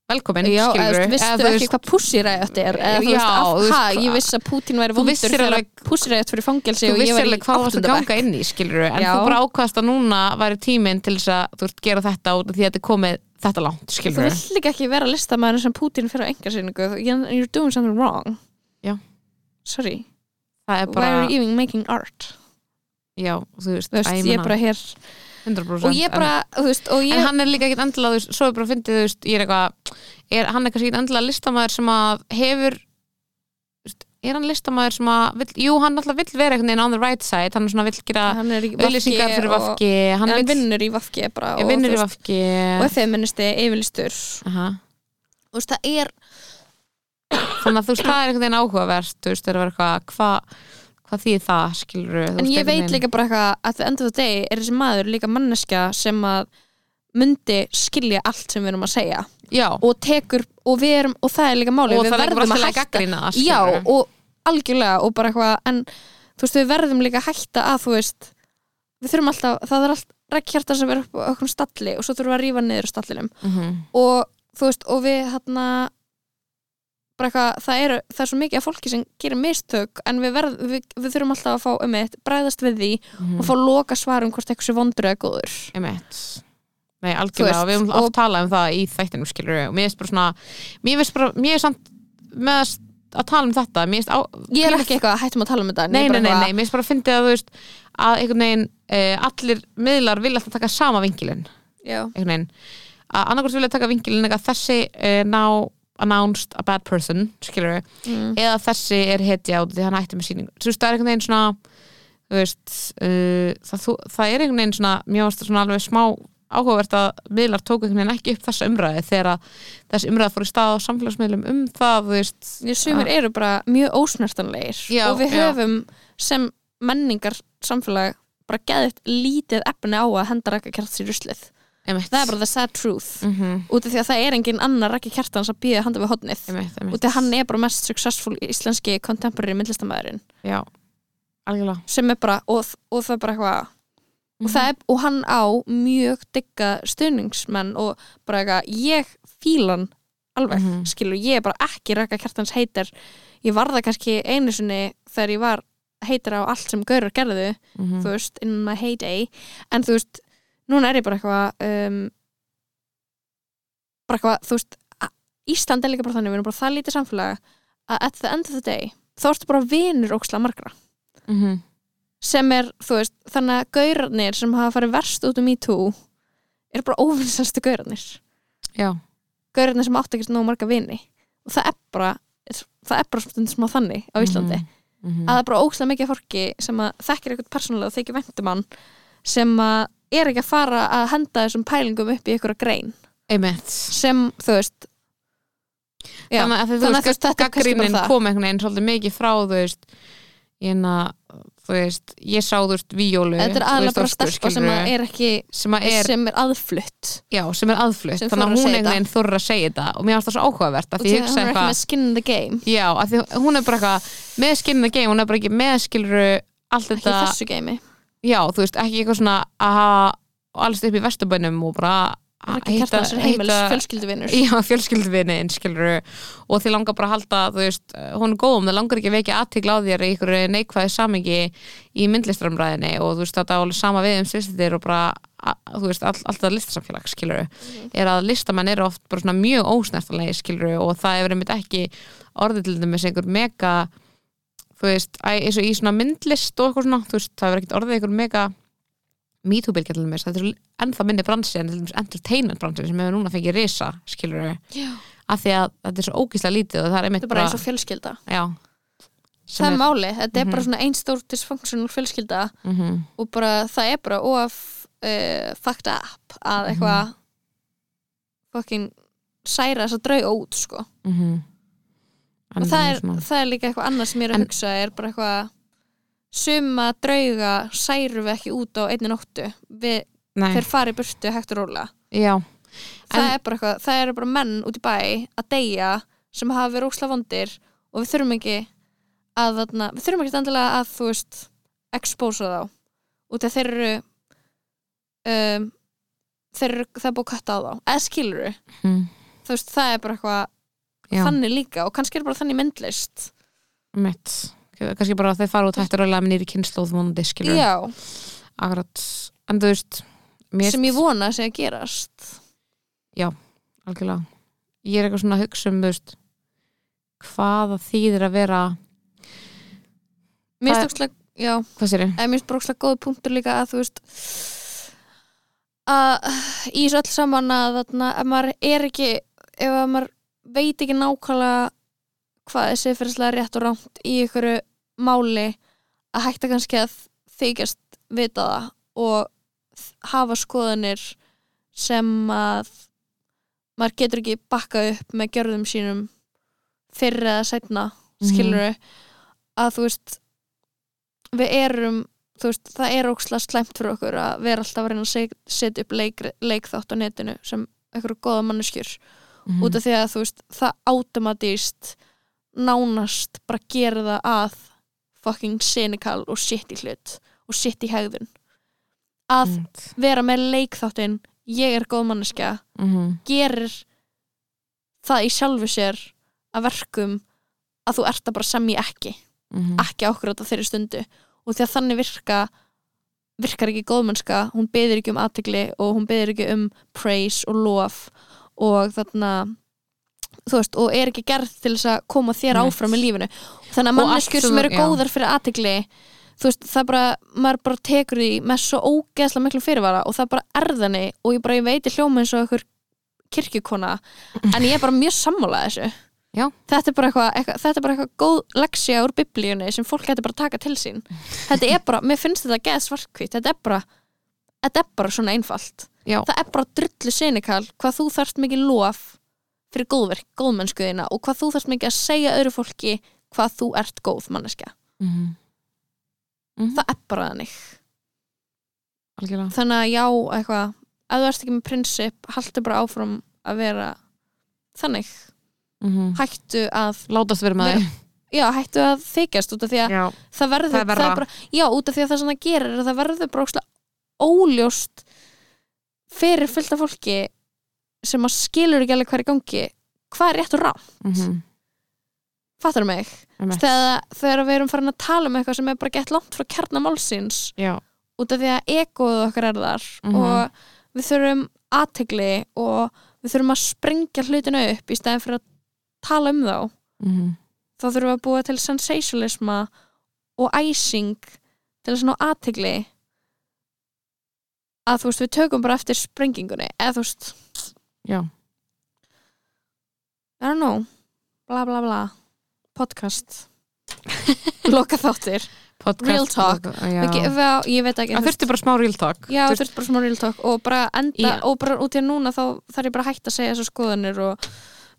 velkomin, já eða, skilur þú veist, vistu ekki hvað pussiræðat er? Eða þú Já, veist, þú veist ha, ég viss að Putin væri Þú vondur þegar pussiræðat fyrir fangelsi þú og ég var í alveg hvað varst að áttunda ganga bekk inn í skilur en þú bara ákvaðast að núna væri tíminn til þess að þú veist, gera þetta af því að þetta er komið þetta langt þú skilur vill líka ekki vera listamæður sem Putin fyrir á engarsýningu you're doing something wrong. Já. sorry, er why bara, are you even making art? Já, þú veist, þú veist, ég er bara hér 100% og ég bara, þú veist, og en, ég en hann er líka ekkit endilega, þú veist, svo er bara að fyndið, þú veist, ég er eitthvað er, hann er kannski ekkit endilega listamæður sem að hefur er hann listamæður sem að vill, jú, hann alltaf vill vera einhvern veginn on the right side, hann er svona vill gera er auðlýsingar fyrir vafki hann hann vinnur í vafki bara og, vinnur í vafki og er feministi, yfirlistur Aha. þú veist, það er þannig að þú veist, það er einhvern veginn áhugavert þú veist, það er vera eitthvað hvað hvað þýðir það, skilur en ég veit líka bara eitthvað að the end of the day er þessi maður líka manneskja sem að myndi skilja allt sem við erum að segja. Já, og tekur, og erum, og það er líka máli og við það er bara að hætta. gaggrina það, já, og algjörlega og bara eitthvað, en þú veist, við verðum líka að hætta að, þú veist við þurfum alltaf, það er allt rekkjarta sem er upp á okkur stalli og svo þurfum við að rífa niður stallinum. Mhm. og þú veist, og við hérna eitthvað, það er, það er svo mikið af fólki sem gerir mistök en við, verð, við, við þurfum alltaf að fá um eitt bræðast við því Mhm. og fá loka svarum hvort eitthvað sé vondur eða góður. Einmitt. Nei, Þú algjörlega, við höfum oft talað um það í þættinum, skilur og mér finnst bara svona mér finnst bara, mér er samt með að, að tala um þetta, á ég er ekki eitthvað að hættum að tala um þetta Nei, nei, nei, eitthvað- nei, mér finnst bara að fyndi að þú veist að einhvern veginn uh, allir miðlar vilja alltaf taka sama vinkilinn. Já, einhvern veginn. Að annarkvæmst vilja taka vinkilinn eitthvað þessi uh, now announced a bad person skilur mm. eða þessi er hetja af því hann hætti með sýningu þú veist, það er einhvern veginn svona veist, uh, það, þú, það er einhvern veginn svona, það svona alveg smá áhugavert að miðlar tóku einhvern veginn ekki upp þessa umræði þegar að þessi umræði fór í stað á samfélagsmiðlum um það, sumir eru bara mjög ósnertanlegir Já, og við já. höfum sem menningar samfélag bara geðið lítið efni á að henda rækka kjarts í ruslið einmitt, það er bara the sad truth. Mm -hmm, út af því að það er engin annar rækki kjartans að býða handa við hodnið einmitt, einmitt. út af hann er bara mest successful íslenski contemporary myndlistamæðurinn sem er bara, og, og það er bara eitthvað Mhm. og, það er, og hann á mjög digga stuðningsmenn og bara eitthvað, ég fíla hann alveg, Mhm. skilur, ég er bara ekki rækka kjartans heitir, ég var það kannski einu sinni þegar ég var heitir á allt sem gaurar gerðu mm þú veist, in my heyday. En þú veist, núna er ég bara eitthvað um, bara eitthvað, þú veist Ísland er líka bara þannig, við erum bara það lítið samfélag að at the end of the day þá ertu bara vinur óksla margra. -hmm. sem er, þú veist, þannig að gaurarnir sem hafa farið verst út um MeToo er bara óvinnsastu gaurarnir. Já, gaurarnir sem áttu ekki nóg marga vini. Og það er bara það er bara stundum smá þannig á Íslandi. Mm -hmm. að það er bara óslega mikið fólki sem að þekkir eitthvað persónulega og þykir væntum hann sem að er ekki að fara að henda þessum pælingum upp í einhverja grein. Einmitt. Sem, þú veist já, þannig að þannig að þetta er kannski bara það. kom einhvern veginn svolítið mikið frá þú veist ég, na, þú veist, ég sá þú veist víjólu þetta er aðlega bara stelpa sem að er ekki sem að er, sem er aðflutt. Já, sem er aðflutt sem þannig að að hún einhvern veginn þorur að segja þetta. Og mér varst það svo áhugavert að og því að hún er ekki með skin in the game. Já, að því hún er bara eitthvað með skinnið game, hún er bara ekki með skiluru allt ekki þetta, já, þú veist, ekki eitthvað svona að hafa alls upp í vesturbænum og bara heimils fjölskylduvinnur já, fjölskyldvinni skilur og þið langar bara að halda þú veist, hún er góð um það langar ekki að vekja aðtikla á þér í einhverju neikvæði samingi í myndlistramræðinni og þú veist, þetta er alveg sama við um svistir og bara, að, þú veist, all, alltaf listasamfélag skilur, er að listamenn eru oft bara svona mjög ósnertanlegi skilur og það hefur einmitt ekki orðið til dæmis einhver mega þú veist, eins og í svona myndlist og eitthvað svona, þú veist, það er ekkert orðið einhver mega MeToo-bylgja til dæmis, þetta er ennþá minni bransi en entertainment bransi sem hefur núna fengið risa, skilur við af því að þetta er svo ógísla lítið og það er einmitt er bara eins og fjölskylda. Já, það er máli, þetta er Mhm. bara svona einn stór dysfunctional fjölskylda mm -hmm. og bara það er bara of uh, fucked up að eitthvað fucking særa þess að drauga út sko. Mm og það er, það er líka eitthvað annað sem ég er að En- hugsa er bara eitthvað suma drauga særu við ekki út á einni nóttu. Við, þeir fari burtu hægt og róla já, það En- er bara eitthvað, það eru bara menn út í bæ að deyja sem hafa verið ósla vondir og við þurfum ekki að þarna, við þurfum ekki endilega að þú veist, expósa þá. Út af þeir eru um, þeir eru, það er búið að kvætta á þá. Eða skilur mm, þú veist, það er bara eitthvað já, þannig líka og kannski er bara þannig myndlist. Mitt. Kannski bara að þeir fara út hættur að lega með nýri kynnslóð vonandi, skilur já, akkurat. En þú veist, mér sem ég vona að segja gerast. Algjörlega. Ég er eitthvað svona að hugsa um, veist hvað það þýðir að vera mér Það- finnst ókslega, já. Hvað sér ég? mér finnst bara ókslega góð punktur líka að þú veist að í þessu öll saman að ef maður er ekki ef að maður veit ekki nákvæmlega hvað er siðferðislega rétt og rámt í ykkur máli að hætta kannski að þykjast vita það og hafa skoðanir sem að maður getur ekki bakka upp með gjörðum sínum fyrir eða setna skilur að þú veist við erum þú veist, það er ókslega slæmt fyrir okkur að vera alltaf að reyna að setja upp leik, leikþátt á netinu sem einhverju góða manneskjur Mhm. út af því að þú veist, það automatíst nánast bara gera það að fucking cynical og shit í hlut og shit í hegðun að Einmitt. vera með leikþáttin ég er góð manneskja Mhm. gerir það í sjálfu sér að verkum að þú ert að bara semja ekki Mhm. ekki okkur á þeirri stundu og því að þannig virka virkar ekki góðmennska, hún beðir ekki um aðtegli og hún beðir ekki um praise og lof og þarna veist, og er ekki gerð til þess að koma þér Nei. áfram í lífinu. Þannig að manneskjur sem er- eru góðar fyrir aðtegli það bara, maður bara tekur því með svo ógeðslega miklu fyrirvara og það bara erðani og ég bara, ég veit ég hljóma eins og einhver kirkjukona en ég er bara mjög sammála þessu. Já. þetta er bara eitthvað, bara eitthvað góð leksja úr biblíunni sem fólk getur bara að taka til sín. Þetta er bara, mér finnst þetta geð svartkvít þetta er bara, þetta er bara svona einfalt Já. það er bara drullu sinikal hvað þú þarft mikið lof fyrir góðverk, góðmennskuðina og hvað þú þarft mikið að segja öðru fólki hvað þú ert góð manneskja Mhm. Mhm. það er bara þannig algjörlega þannig að já, eitthvað ef þú ert ekki með prinsip, haltu bara áfram að vera þannig Mhm. hættu að, látast vera með þig já, hættu að þykjast út af því að já, það verður, Það verra. bara, já, út af því að það sem það gerir er að það verður bara óslega óljóst fyrir fullt af fólki sem að skilur ekki alveg hvað er í gangi hvað er rétt og rám, Mhm. fattar mig Einmitt. þegar, þegar við erum farin að tala um eitthvað sem er bara gett langt frá kjarnamálsins já, út af því að egoð okkar er þar Mhm. og við þurfum aðtegli og við þurfum að sprengja hlutina upp í stæðin fyrir að tala um þá Mhm. þá þurfum við að búa til sensationalisma og æsing til þess að ná aðtegli að þú veist við tökum bara eftir sprengingunni eða þú veist, já, I don't know bla bla bla podcast. Loka þáttir. Podcast Real talk. Við við, ég veit ekki það þurfti bara smá real talk. Já, Þú þú þurft bara smá real talk og bara enda, Já. og bara út í að núna þá þarf ég bara hætta að segja þessu skoðanir og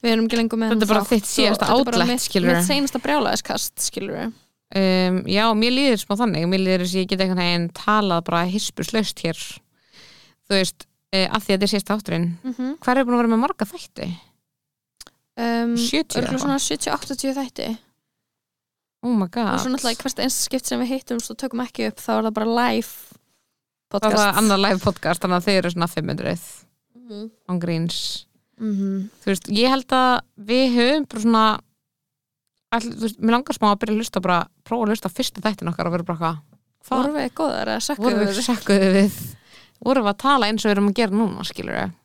við erum ekki lengur með Þetta er bara þitt síðasta þetta er bara mitt- seinasta brjálæðiskast skilur um, já, mér líður smá þannig. Mér líður þess að ég get einhvern veginn talað bara hispuslaust hér þú veist, uh, af því að þetta er sérst átturinn mm -hmm. hvað er búin að vera með marga þætti? um, 70 örugglega eitthvað? svona 70-80 þætti oh my og god svo náttúrulega hvert einst skipt sem við hittum og tökum ekki upp þá er það bara live það podcast var annar live podcast þannig að þeir eru svona 500 Mhm. on greens Mhm. þú veist, ég held að við höfum bara svona all, veist, mér langar smá að byrja að hlusta bara, prófa að hlusta fyrsta þættin okkar og vera bara hvað vorum við sakkuðu við, sakkuðu við vorum við að tala eins og við erum að gera núna skilur við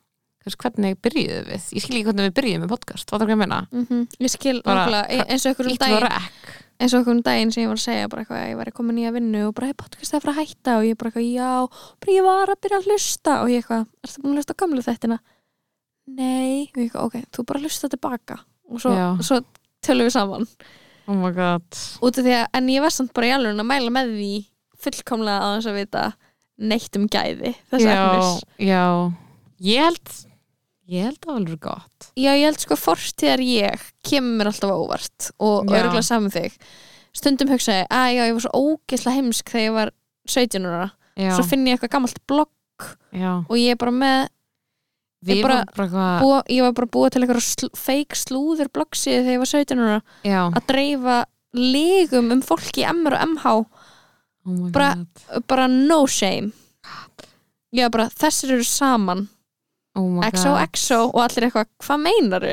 hvernig byrjuðu við? Ég skil ekki hvernig við byrjuðum með podcast, hvað það er hvað að menna mm ég skil Bara, eins og ykkur um daginn eins og okkur um daginn sem ég var að segja bara eitthvað að ég var að koma nýja vinnu og bara hey, podcast er að fara að hætta. Og ég bara eitthvað já, bara ég var að byrja að hlusta. Og ég eitthvað, ertu búin að hlusta á gamlu þettina? Nei, og ég eitthvað, ok, þú bara hlusta tilbaka. Og svo, svo tölum við saman. Oh my god, að, en ég var samt bara í alveg að mæla með því fullkomlega að þess að vita neitt um gæði þess já, efnis. já. Ég held ég held að það var gott. Já, ég held sko fortíðar ég kemur alltaf óvart og örgulega saman þig. Stundum hugsaði, að já, ég var svo ógeðslega heimsk þegar ég var 17 ára. Svo finn ég eitthvað gammalt blogg já, og ég er bara með við bara- bara, búa, ég var bara búið til eitthvað sl fake slúður bloggsíði þegar ég var 17 ára já, að dreifa legum um fólki í MR og MH oh bara- bara no shame. Ég var bara, þessir eru saman. Oh my XO, god. XO og allir eitthvað, hvað meinaru?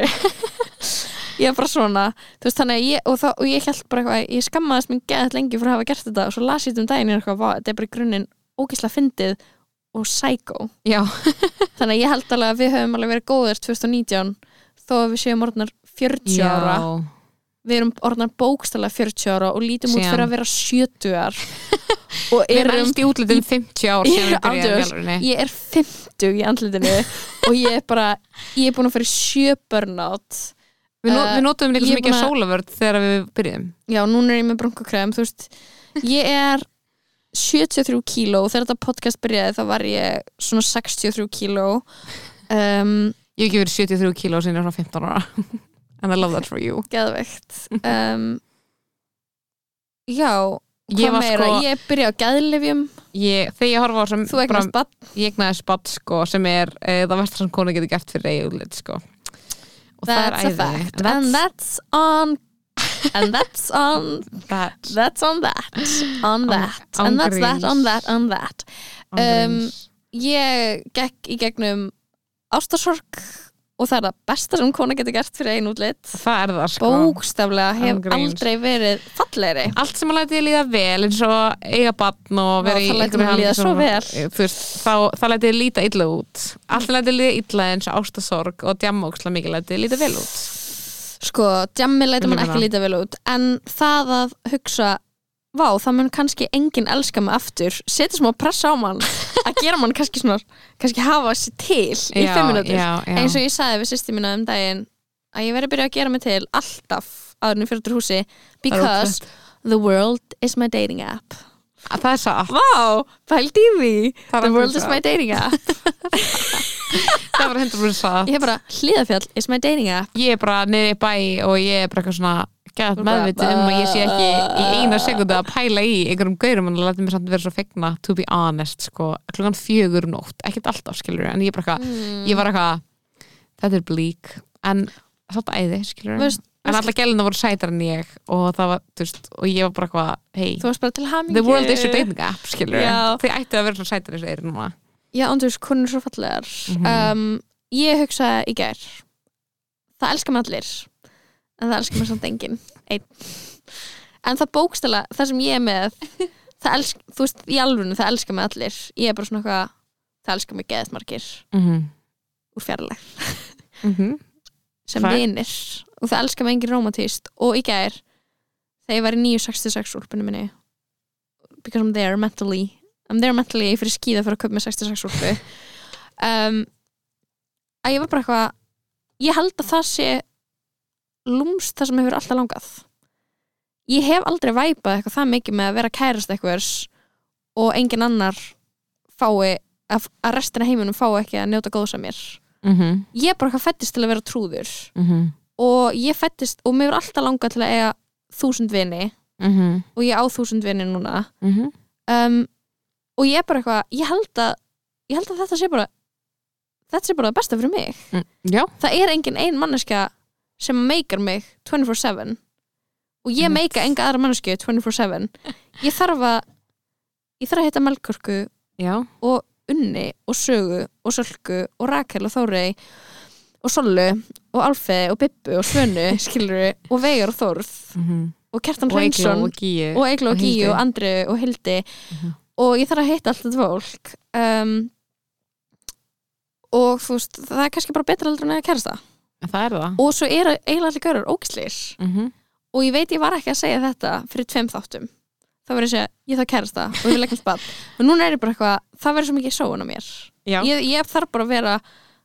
ég er bara svona. Veist ég, og, það, og ég held bara eitthvað ég skammaðist mér geðað lengi fyrir að hafa gert þetta. Og svo las ég þetta um daginn eitthvað, þetta er bara í grunninn ógislega fyndið og psycho. Þannig að ég held alveg að við höfum alveg verið góðir 2019 þó að við séum orðnar 40 já, ára við erum orðnar bókstælega 40 ára og lítum út Síðan. fyrir að vera 70 ár. Og við erum erum í útlutum 50 ár Ég við er alvörinni ég er 50 í andlitinu og ég er bara ég er búin að í sjö burnout. Við, Uh, við notum líka svo mikið að- sólavörð þegar við byrjum já, núna er ég með brunkokrem þú veist, ég er 73 kíló og þegar þetta podcast byrjaði þá var ég svona 63 kíló. Um, Ég hef ekki verið 73 kíló svona 15 ára and I love that for you. Geðveikt. Um, já Ég hvað var meira, sko, ég byrja á geðlifjum ég, þegar ég horfa á sem þú eignast bann ég egnaði spatt sko sem er e, það versta sem konu getur gert fyrir eigullit sko. Og that's a æði. fact. And and that's on and that's on that, that's on that. On that. Án and that's that on that on that. Um, ángríns. ég gekk í gegnum ástasorg og það er það besta sem kona getur gert fyrir einu útlit. Það er það sko. Bókstaflega hef Án gríns. aldrei verið fallegri. Allt sem að læti ég líða vel eins og eiga batn og vera í líða veist, þá, það læti ég líta illa út. Allt sem læti ég líða illa eins og ástasorg og djamma ókslega mikið læti ég líta vel út. Sko, djammi leitur mann ekki líta vel út en það að hugsa vá, það mun kannski enginn elska mig aftur. Setja smá pressa á mann. Að gera mann kannski svona, kannski hafa sér til í fimm minútur já, já. eins og ég sagði við sýsti mína um daginn að ég verði að byrja að gera mig til alltaf fyrir út úr húsi because the world is my dating app. Að það er satt. Vá, pælt í því. The world is my dating app. Það var 100% satt. Ég er bara, hlýðafjall is my dating app. Ég er bara niður í bæ og ég er bara eitthvað svona bara, meðvitið um að ég sé ekki í eina sekundu að pæla í einhverjum gaurum en lætur mér samt vera svo fegna to be honest sko, klukkan fjögur um nótt ekkert alltaf skilur en ég eitthvað mm. ég var eitthvað, þetta er blík en þetta æði skilur Veist- en alla gæluna voru sætar en ég og það var, þú veist, og ég var bara eitthvað hey, Þú varst bara the world is your dating app skilur þið ættu að vera svo sætar eins og eru núna. Já, og þú veist, hún er svo fallegar. Mhm. um, Ég hugsaði í gær Það elskar mig allir En það elskar mig samt enginn. Einn. En það bókstala, það sem ég er með Það elsk, þú veist, í alvörinu það elskar mig allir. Ég er bara svona eitthvað Það elskar mig geðsmarkir mm -hmm. úr fjarlæg Mm -hmm. sem vinir. Og það elskar mig engin romantist og í gær þegar ég var í 966 úlpunni minni because I'm there mentally. I'm there mentally, ég fyrir skíða fyrir að köpa með 66 úlpu. Um, að ég var bara eitthvað ég held að það sé lúmst það sem hefur alltaf langað. Ég hef aldrei væpað eitthvað það mikið með að vera kærast eitthvað og engin annar fái að, að restina heiminum fái ekki að njóta góðs af mér. Mm -hmm. ég er bara eitthvað fættist til að vera trúður. Mm -hmm. og ég fættist og mér er alltaf langað til að eiga þúsund vini. Og ég á þúsund vini núna. Mhm. um, og ég er bara eitthvað ég held að, ég held að þetta sé bara þetta sé bara það besta fyrir mig. Mm, það er engin ein manneska sem meikar mig 24-7 og ég meika enga aðra mannesku 24-7 ég þarf að ég þarf að hitta melkorku já. og Unni og Sögu og Sölku og Rakel og Þórey og Sollu og Alfeði og Bibbu og Svönu skilur og Veigar og Þórð mm -hmm. og Eygló Hreinsson og Gíu og Egil og og Gíu Andri og Hildi. Mhm. og ég þarf að hitta allt þetta fólk um, og þú veist, það er kannski bara betra heldur en að kærast það það er það. Og svo eru eiginlega allir gaurar ógislir mm og ég veit ég var ekki að segja þetta fyrir tveim þáttum. Það var að segja, ég þarf kærast það og ég vil ekki spad og núna er ég bara eitthvað, það verður svo mikið sóun á mér. Ég, ég þarf bara að vera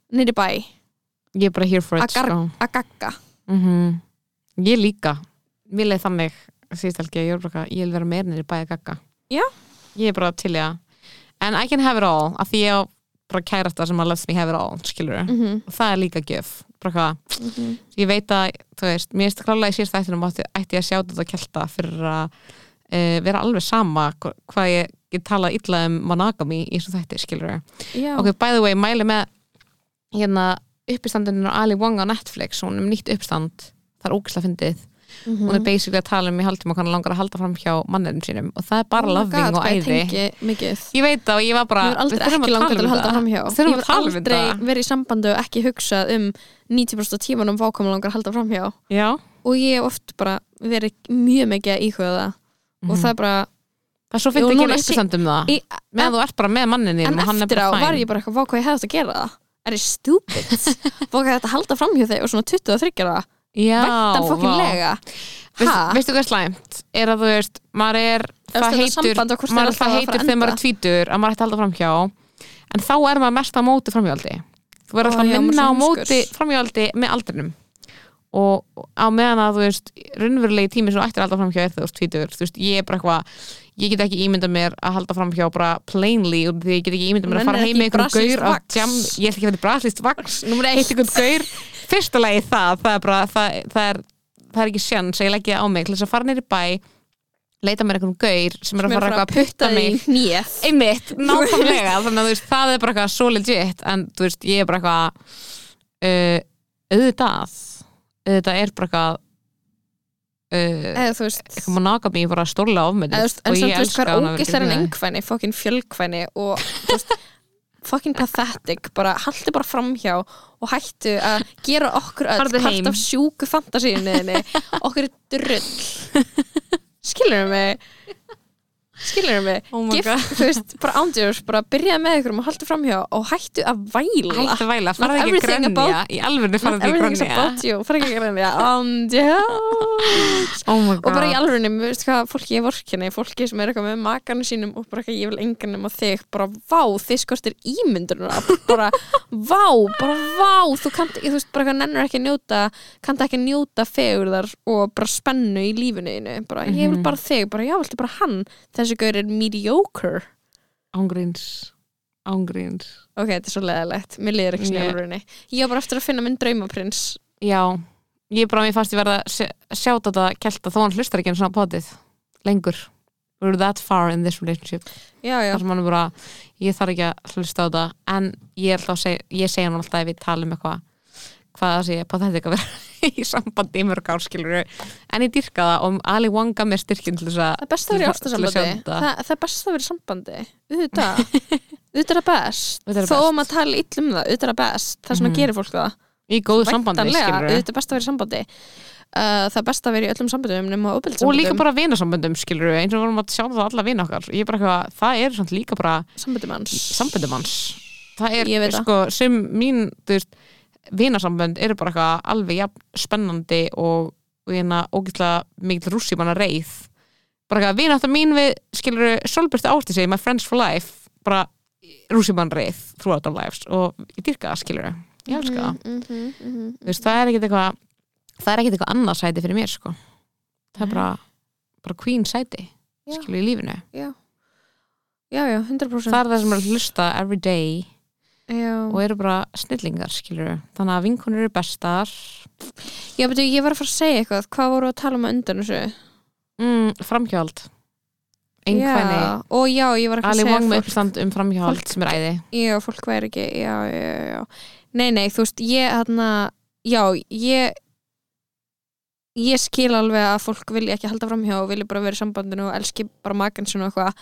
nýri bæ. Ég er bara here for it að að gagga. Mm Ég líka. Mér leið þannig síðust að ég er bara eitthvað, ég vil vera meira niður í bæði gagga. Já. Ég er bara til í að. En I can have it all af því ég bara kærasta sem að lets me have it all skilur mm -hmm. og það er líka gjöf bara hvað, ég veit að þú veist, mér finnst klálega í síðast þættinum ætti, ætti ég að sjá þetta og kjelta fyrir að e, vera alveg sama hva- hvað ég get talað illa um monogamy í þessum þætti, skilur Já, ok, by the way, mæli með hérna uppistandinu Ali Wong á Netflix hún er um nýtt uppistand það er ógislega fyndið, Mhm. hún er basically að tala um í haldtíma hvað hann langar að halda fram hjá manninu sínum. Og það er bara Oh God, og ég æði. ég veit það og ég var bara Ég aldrei ekki langar til að um halda Við þurfum Ég að var um aldrei verið í sambandi og ekki hugsað um 90% af tímanum vákvæm langar að halda framhjá já, og ég hef oft bara verið mjög mikið að íhuga það. Og Mhm. það er bara það er svo fyndið að gera sé- uppistandum það. í, meðan þú ert bara með manninum en eftir á var ég bara eitthvað, hvað ég hefði þetta að gera það? Er ég stupid? Vá hvað þetta halda framhjá þig og svona 23 ára. já, væntan vá. fokkin lega. Veist, veistu hvað slæmt? Er að þú veist, maður er það heitur, maður það að heitur þegar maður er tvítur að maður ætti að halda framhjá. En þá er maður mest á móti framhjáldi. Þú verður alltaf að minna á móti framhjáldi með aldrinum. Og á meðan að þú veist raunverulegi tími sem þú ættir að halda framhjá er þú ert tvítur þú veist, ég er bara eitthvað ég get ekki ímyndað mér að halda framhjá bara plainly og því ég get ekki ímyndað mér að fara heim með ekki einhverjum gaur vax. jam, ég ætla ekki að vera braslist vaks Númer eitt. einhvern gaur. Fyrsta lagi það, það er bara það, það, er, það er ekki sjans að ég leggja á mig til þess að fara neyri bæ leita mér einhvern gaur sem er að fara að putta mig. einmitt, nákvæmlega. Þannig að veist, það er bara eitthvað svo legit. En þú veist, ég er bara eitthvað uh, auðvitað auðvitað er bara eitthvað eða þú veist eitthvað monogamy bara stórlega ofmyndið eða, þú veist, en samt þú veist hvað er ógistar en engkvæni fokkin fjölkvæni og þú veist fucking pathetic, bara haldi bara framhjá og hættu að gera okkur öll Farðu heim. part af sjúku fantasíunniðinni okkur er drull. Skilur mig skilur mig? Oh Gift, þú veist, bara ándjurs bara byrjaði með ykkur og haldi framhjá og hættu að væla. Hætti að væla, farið ekki að grænja about- í alvörinu farið ekki að you, fara ekki að grænja ándjurs oh og bara í god. alveg, veist hvað, fólki ég vorkinni fólki sem er eitthvað með makarnu sínum og bara eitthvað, ég vil engan nema þig, bara vá þið skortir ímyndurna bara vá, bara vá þú kannt, þú veist, bara eitthvað nennur ekki njóta kannt ekki njóta fegurðar og bara spennu í lífinu þessi gaur er mediocre. Ángríns. Ángríns. Ok, þetta er svo leðilegt, mér liður ekki Ég- yeah. ég var bara eftir að finna minn draumaprins. Já, ég bara mér fannst ég verða að sjá sjá þetta kelta þó hann hlustar ekki einu svona potið lengur. We're that far in this relationship. Já, já, þar sem hann er bara, ég þarf ekki að hlusta á þetta. En ég segja ég segja hann alltaf ef ég tala um eitthvað hvað það sé pathetic að vera í sambandi í mörg árskilur en ég dyrka það og Ali Wong gaf mér styrkin til þess að það er best að vera í að ástasambandi það, það er best að vera í sambandi. Auðvitað, auðvitað er best. Þó að maður tala ill um það, auðvitað er best. Það er svona Mhm. gerir fólk það. Í góðu sambandi skilur auðvitað er best að vera í sambandi. Uh, það er best að vera í öllum sambandum nema og óbyrðsambandum líka bara vinasamböndum skilur eins og við vorum að sjá það alla vina okkar. Ég er bara eitthvað, það er líka bara hans. það er sko sem mín þú veist, vinasambönd eru bara eitthvað alveg jafn spennandi og, og hérna ógæslega mikil rússi manna reið bara eitthvað vináttar mín við skilur Solbjörn átti sig, my friends for life bara rússi manna reið throughout our lives og ég dyrka það skilur ég elska það, mm -hmm, mm -hmm. þú veist, það er ekkit eitthvað það er ekkit eitthvað annað sæti fyrir mér sko. Það er bara, bara queen sæti skilur í lífinu. Já, já, já, 100% það er það sem er að hlusta every day já. og eru bara snillingar skilur þannig að vinkonur eru bestar. Já, betur, ég var að fara að segja eitthvað. Hvað voru að tala um á undan þessu? Mm, framhjáld einhverni já, og já, ég var að Ali segja fólk- um framhjáld fólk- sem er æði. Já, fólk væri ekki já, já, nei, nei, þú veist, ég hérna, já, ég ég skil alveg að fólk vilja ekki halda framhjá og vilja bara vera í sambandinu og elski bara makan og eitthvað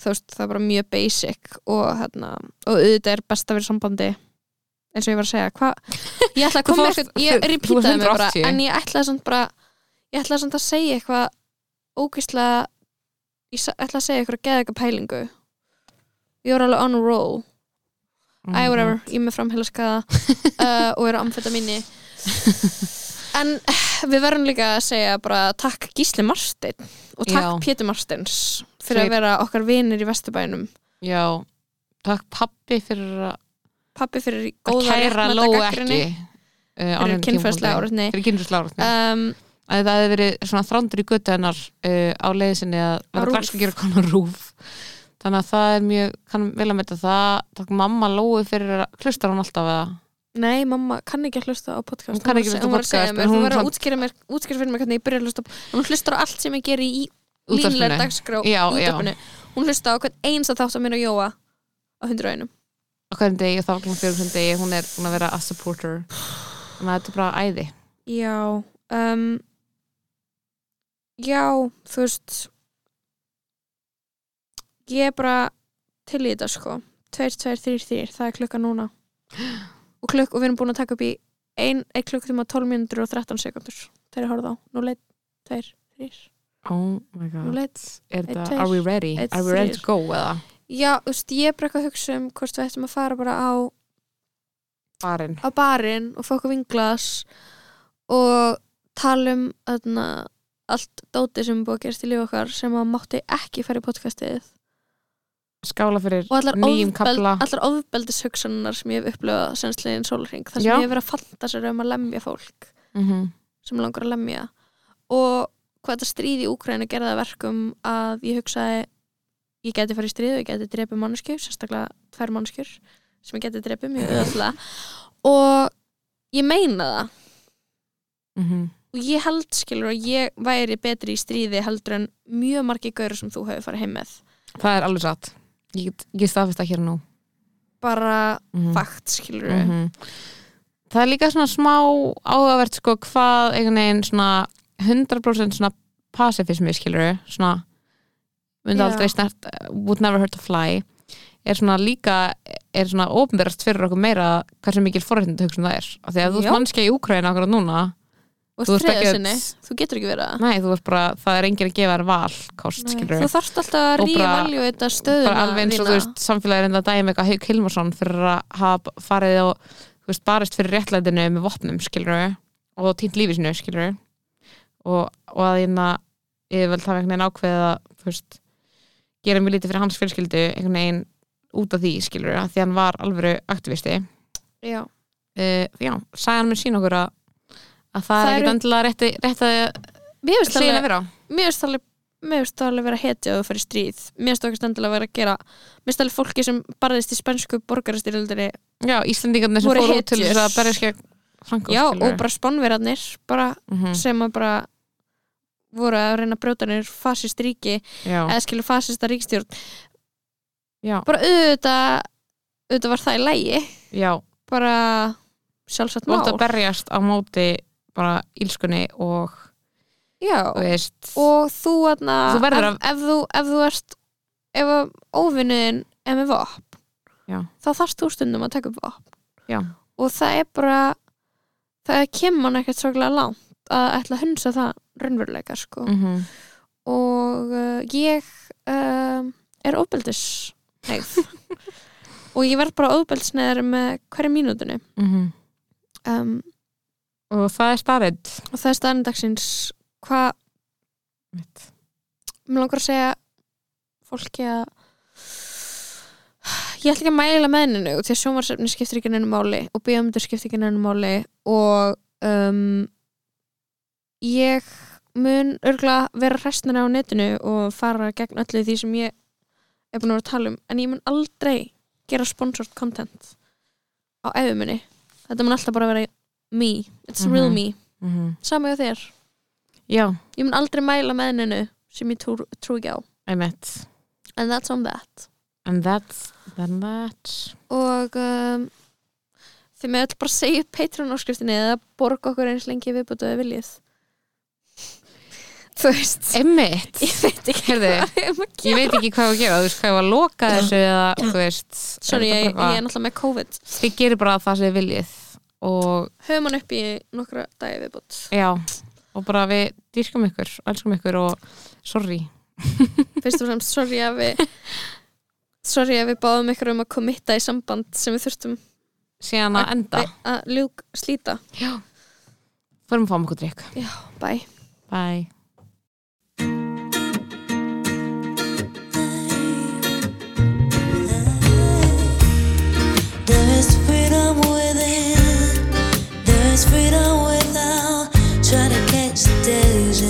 þú veist, það er bara mjög basic og hérna, og auðvitað er best að vera í sambandi eins og ég var að segja. Hvað, ég ætla að koma eitthvað ég þú- þú repeataði mig bara, 180. en ég ætlaði samt bara ég samt að segja eitthvað ógeðslega ég ætlaði að segja eitthvað geða eitthvað pælingu. Ég var alveg on a roll. Oh Æ, whatever, ég er með framheila skaða uh, og er á amfetamíni en við verðum líka að segja bara takk Gísli Marsteinn og takk Já. Pétur Marsteins fyrir Þeir- að vera okkar vinir í Vesturbænum Já, takk pappi fyrir að pappi fyrir að góða uh, á fyrir tímapunkti. áreitni Fyrir kynfræslega áreitni um, að það hefði verið svona þrándur í götu hennar uh, á leiði sinni að vera RÚV. græsk að gera konar rúf þannig að það er mjög, kann vel að metta það takk mamma lóu fyrir að hlustar hún alltaf eða Nei, mamma kann ekki að hlusta á podcast. Hún kann ekki var að hlusta á segja- hún var að podcast, hún verður að útskýra, mér, útskýra fyrir mig hvernig ég byrja að hlusta Hún hlustar á allt sem ég geri í línulega dagskrá Já, já. Hún hlusta á hvern einsta þátt að mér og Jóa á hundur einum. Á hverjum degi og þá klokkan fjörum sem degi hún er búin að vera a supporter. Þannig að þetta er bara æði. Já um, Já, þú veist Ég er bara til í þetta sko. 2, 2, 3, 3, það er klukka núna og, klukk, og við erum búin að taka upp í 1, 1 klukktíma 12 mínútur og 13 sekundur þegar ég horfði á, nú leitt 2, 3, oh my god. Leitt er Einn, þetta, tveir, are we ready? are we ready to go eða? Já, þú veist, ég er bara eitthvað að hugsa um hvort við ættum að fara bara á barinn. á barinn og fá okkur vinglas og tala um öðna, allt dóti sem er búið að gerast í líf okkar sem að mátti ekki fara í podcastið skála fyrir og nýjum kapla allar ofbeldishugsanar sem ég hef upplöfað senstlegin sólring þar sem Já. ég hef verið að falla sér um að lemja fólk mm sem langar að lemja. Og hvað þetta stríð í Úkrænu gerði að verkum að ég hugsaði ég geti farið í stríð og ég geti drepið mannesku sérstaklega tvær manneskjur sem ég geti drepið mjög öðvöldlega og ég meina það. -hmm. og ég held skilur að ég væri betri í stríði heldur en mjög margi gaur sem þú hefur farið heim með. Það er alveg satt ég get, það hér nú. Bara mm fakt skilur -hmm. það er líka svona smá áhugavert sko hvað einhvern veginn svona 100% svona pacifismi skilur svona myndi aldrei snert would never hurt a fly er svona líka er svona ofnverðast fyrir okkur meira hversu mikil forréttindu hugsun það er. Af því að þú ert mannskja í Úkraina okkur núna og Þú sinni, þú getur ekki verið það. Nei, bara, það er enginn að gefa þér valkost þú þarft alltaf að Og rífa bara- valju þetta stöðuna alveg eins og þú veist samfélagið enda að dæmi eitthvað Hauk Hilmarsson fyrir að hafa farið og veist, barist fyrir réttlætinu með vopnum skilur og týnt lífisinu skilur og, og að ég vil hafa einhvern veginn ákveðið að veist, gera mjög lítið fyrir hans fjölskyldu einhvern veginn út af því skilur að því hann var alvöru aktivisti. Já. uh, já, sæðan mér sín okkur að að það, Það er ekkert endilega rétti, rétt að segja að vera. mér finnst alveg mér finnst alveg vera hetja að þú fyrir stríð. Mér finnst okkar stendilega vera að gera mér finnst alveg fólki sem barðist í spænsku borgarastyrjöldinni já, Íslendingarnir sem fóru út til þess að berja skegg Franko já og bara spánverarnir bara mm sem að bara voru að reyna að brjóta nýr fasist ríki já, eða skilur fasista ríkstjórn já, bara auðvitað auðvitað var það í lægi já. Bara sjálfsagt þú mál ert að berjast á móti bara ílskunni og já veist og þú aðna Þú ef, ef, þú, ef þú ert ef óvinniðin er með vopn Já. þá þarfst þú stundum að taka upp vopn Já. og það er bara það kemur mann ekkert svaklega langt að ætla að hunsa það raunveruleika sko. mm og uh, ég uh, er óbeldis og ég verð bara óbeldisneður með hverju mínútinu um, og það er starrið og það er staðan dagsins. Hvað mér langar að segja fólki að ég ætla ekki að mæla með henni og því að sjónvarsefni skiptir ekki nennu máli og bíómyndur skiptir ekki nennu máli og um, ég mun örgulega vera hræstnir á netinu og fara gegn öllu því sem ég er búin að vera að tala um. En ég mun aldrei gera sponsored content á efumunni þetta mun alltaf bara vera me. It's Mhm. real me, mm -hmm. sama hjá þér. Já, ég mun aldrei mæla með hennu sem ég trú, trú ekki á. And that's on that. And that's then that og um, þið með öll bara segja upp Patreon áskriftinni eða borga okkur eins lengi viðbútu að viljið. Þú veist. Einmitt, ég veit ekki Heyrðu, hvað við erum að ég veit ekki hvað á að gera. Þú veist hvað var að loka þessu eða þú veist sorry, er ég, ég er náttúrulega með COVID. Þið gerir bara það sem þið viljið höfum hann upp í nokkra dagi viðbútt já, og bara við dýrkum ykkur og elskum ykkur og sorry. Fyrst og fremst sorry að við sorry að við báðum ykkur um að komitta í samband sem við þurftum síðan að enda. að ljúk slíta. Já, förum að fá mjög drikk já, bye. Bye.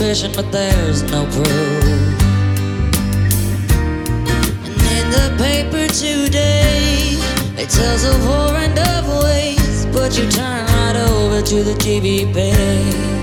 suspicion, but there's no proof. And in the paper today, it tells of ways, but you turn right over to the TV page.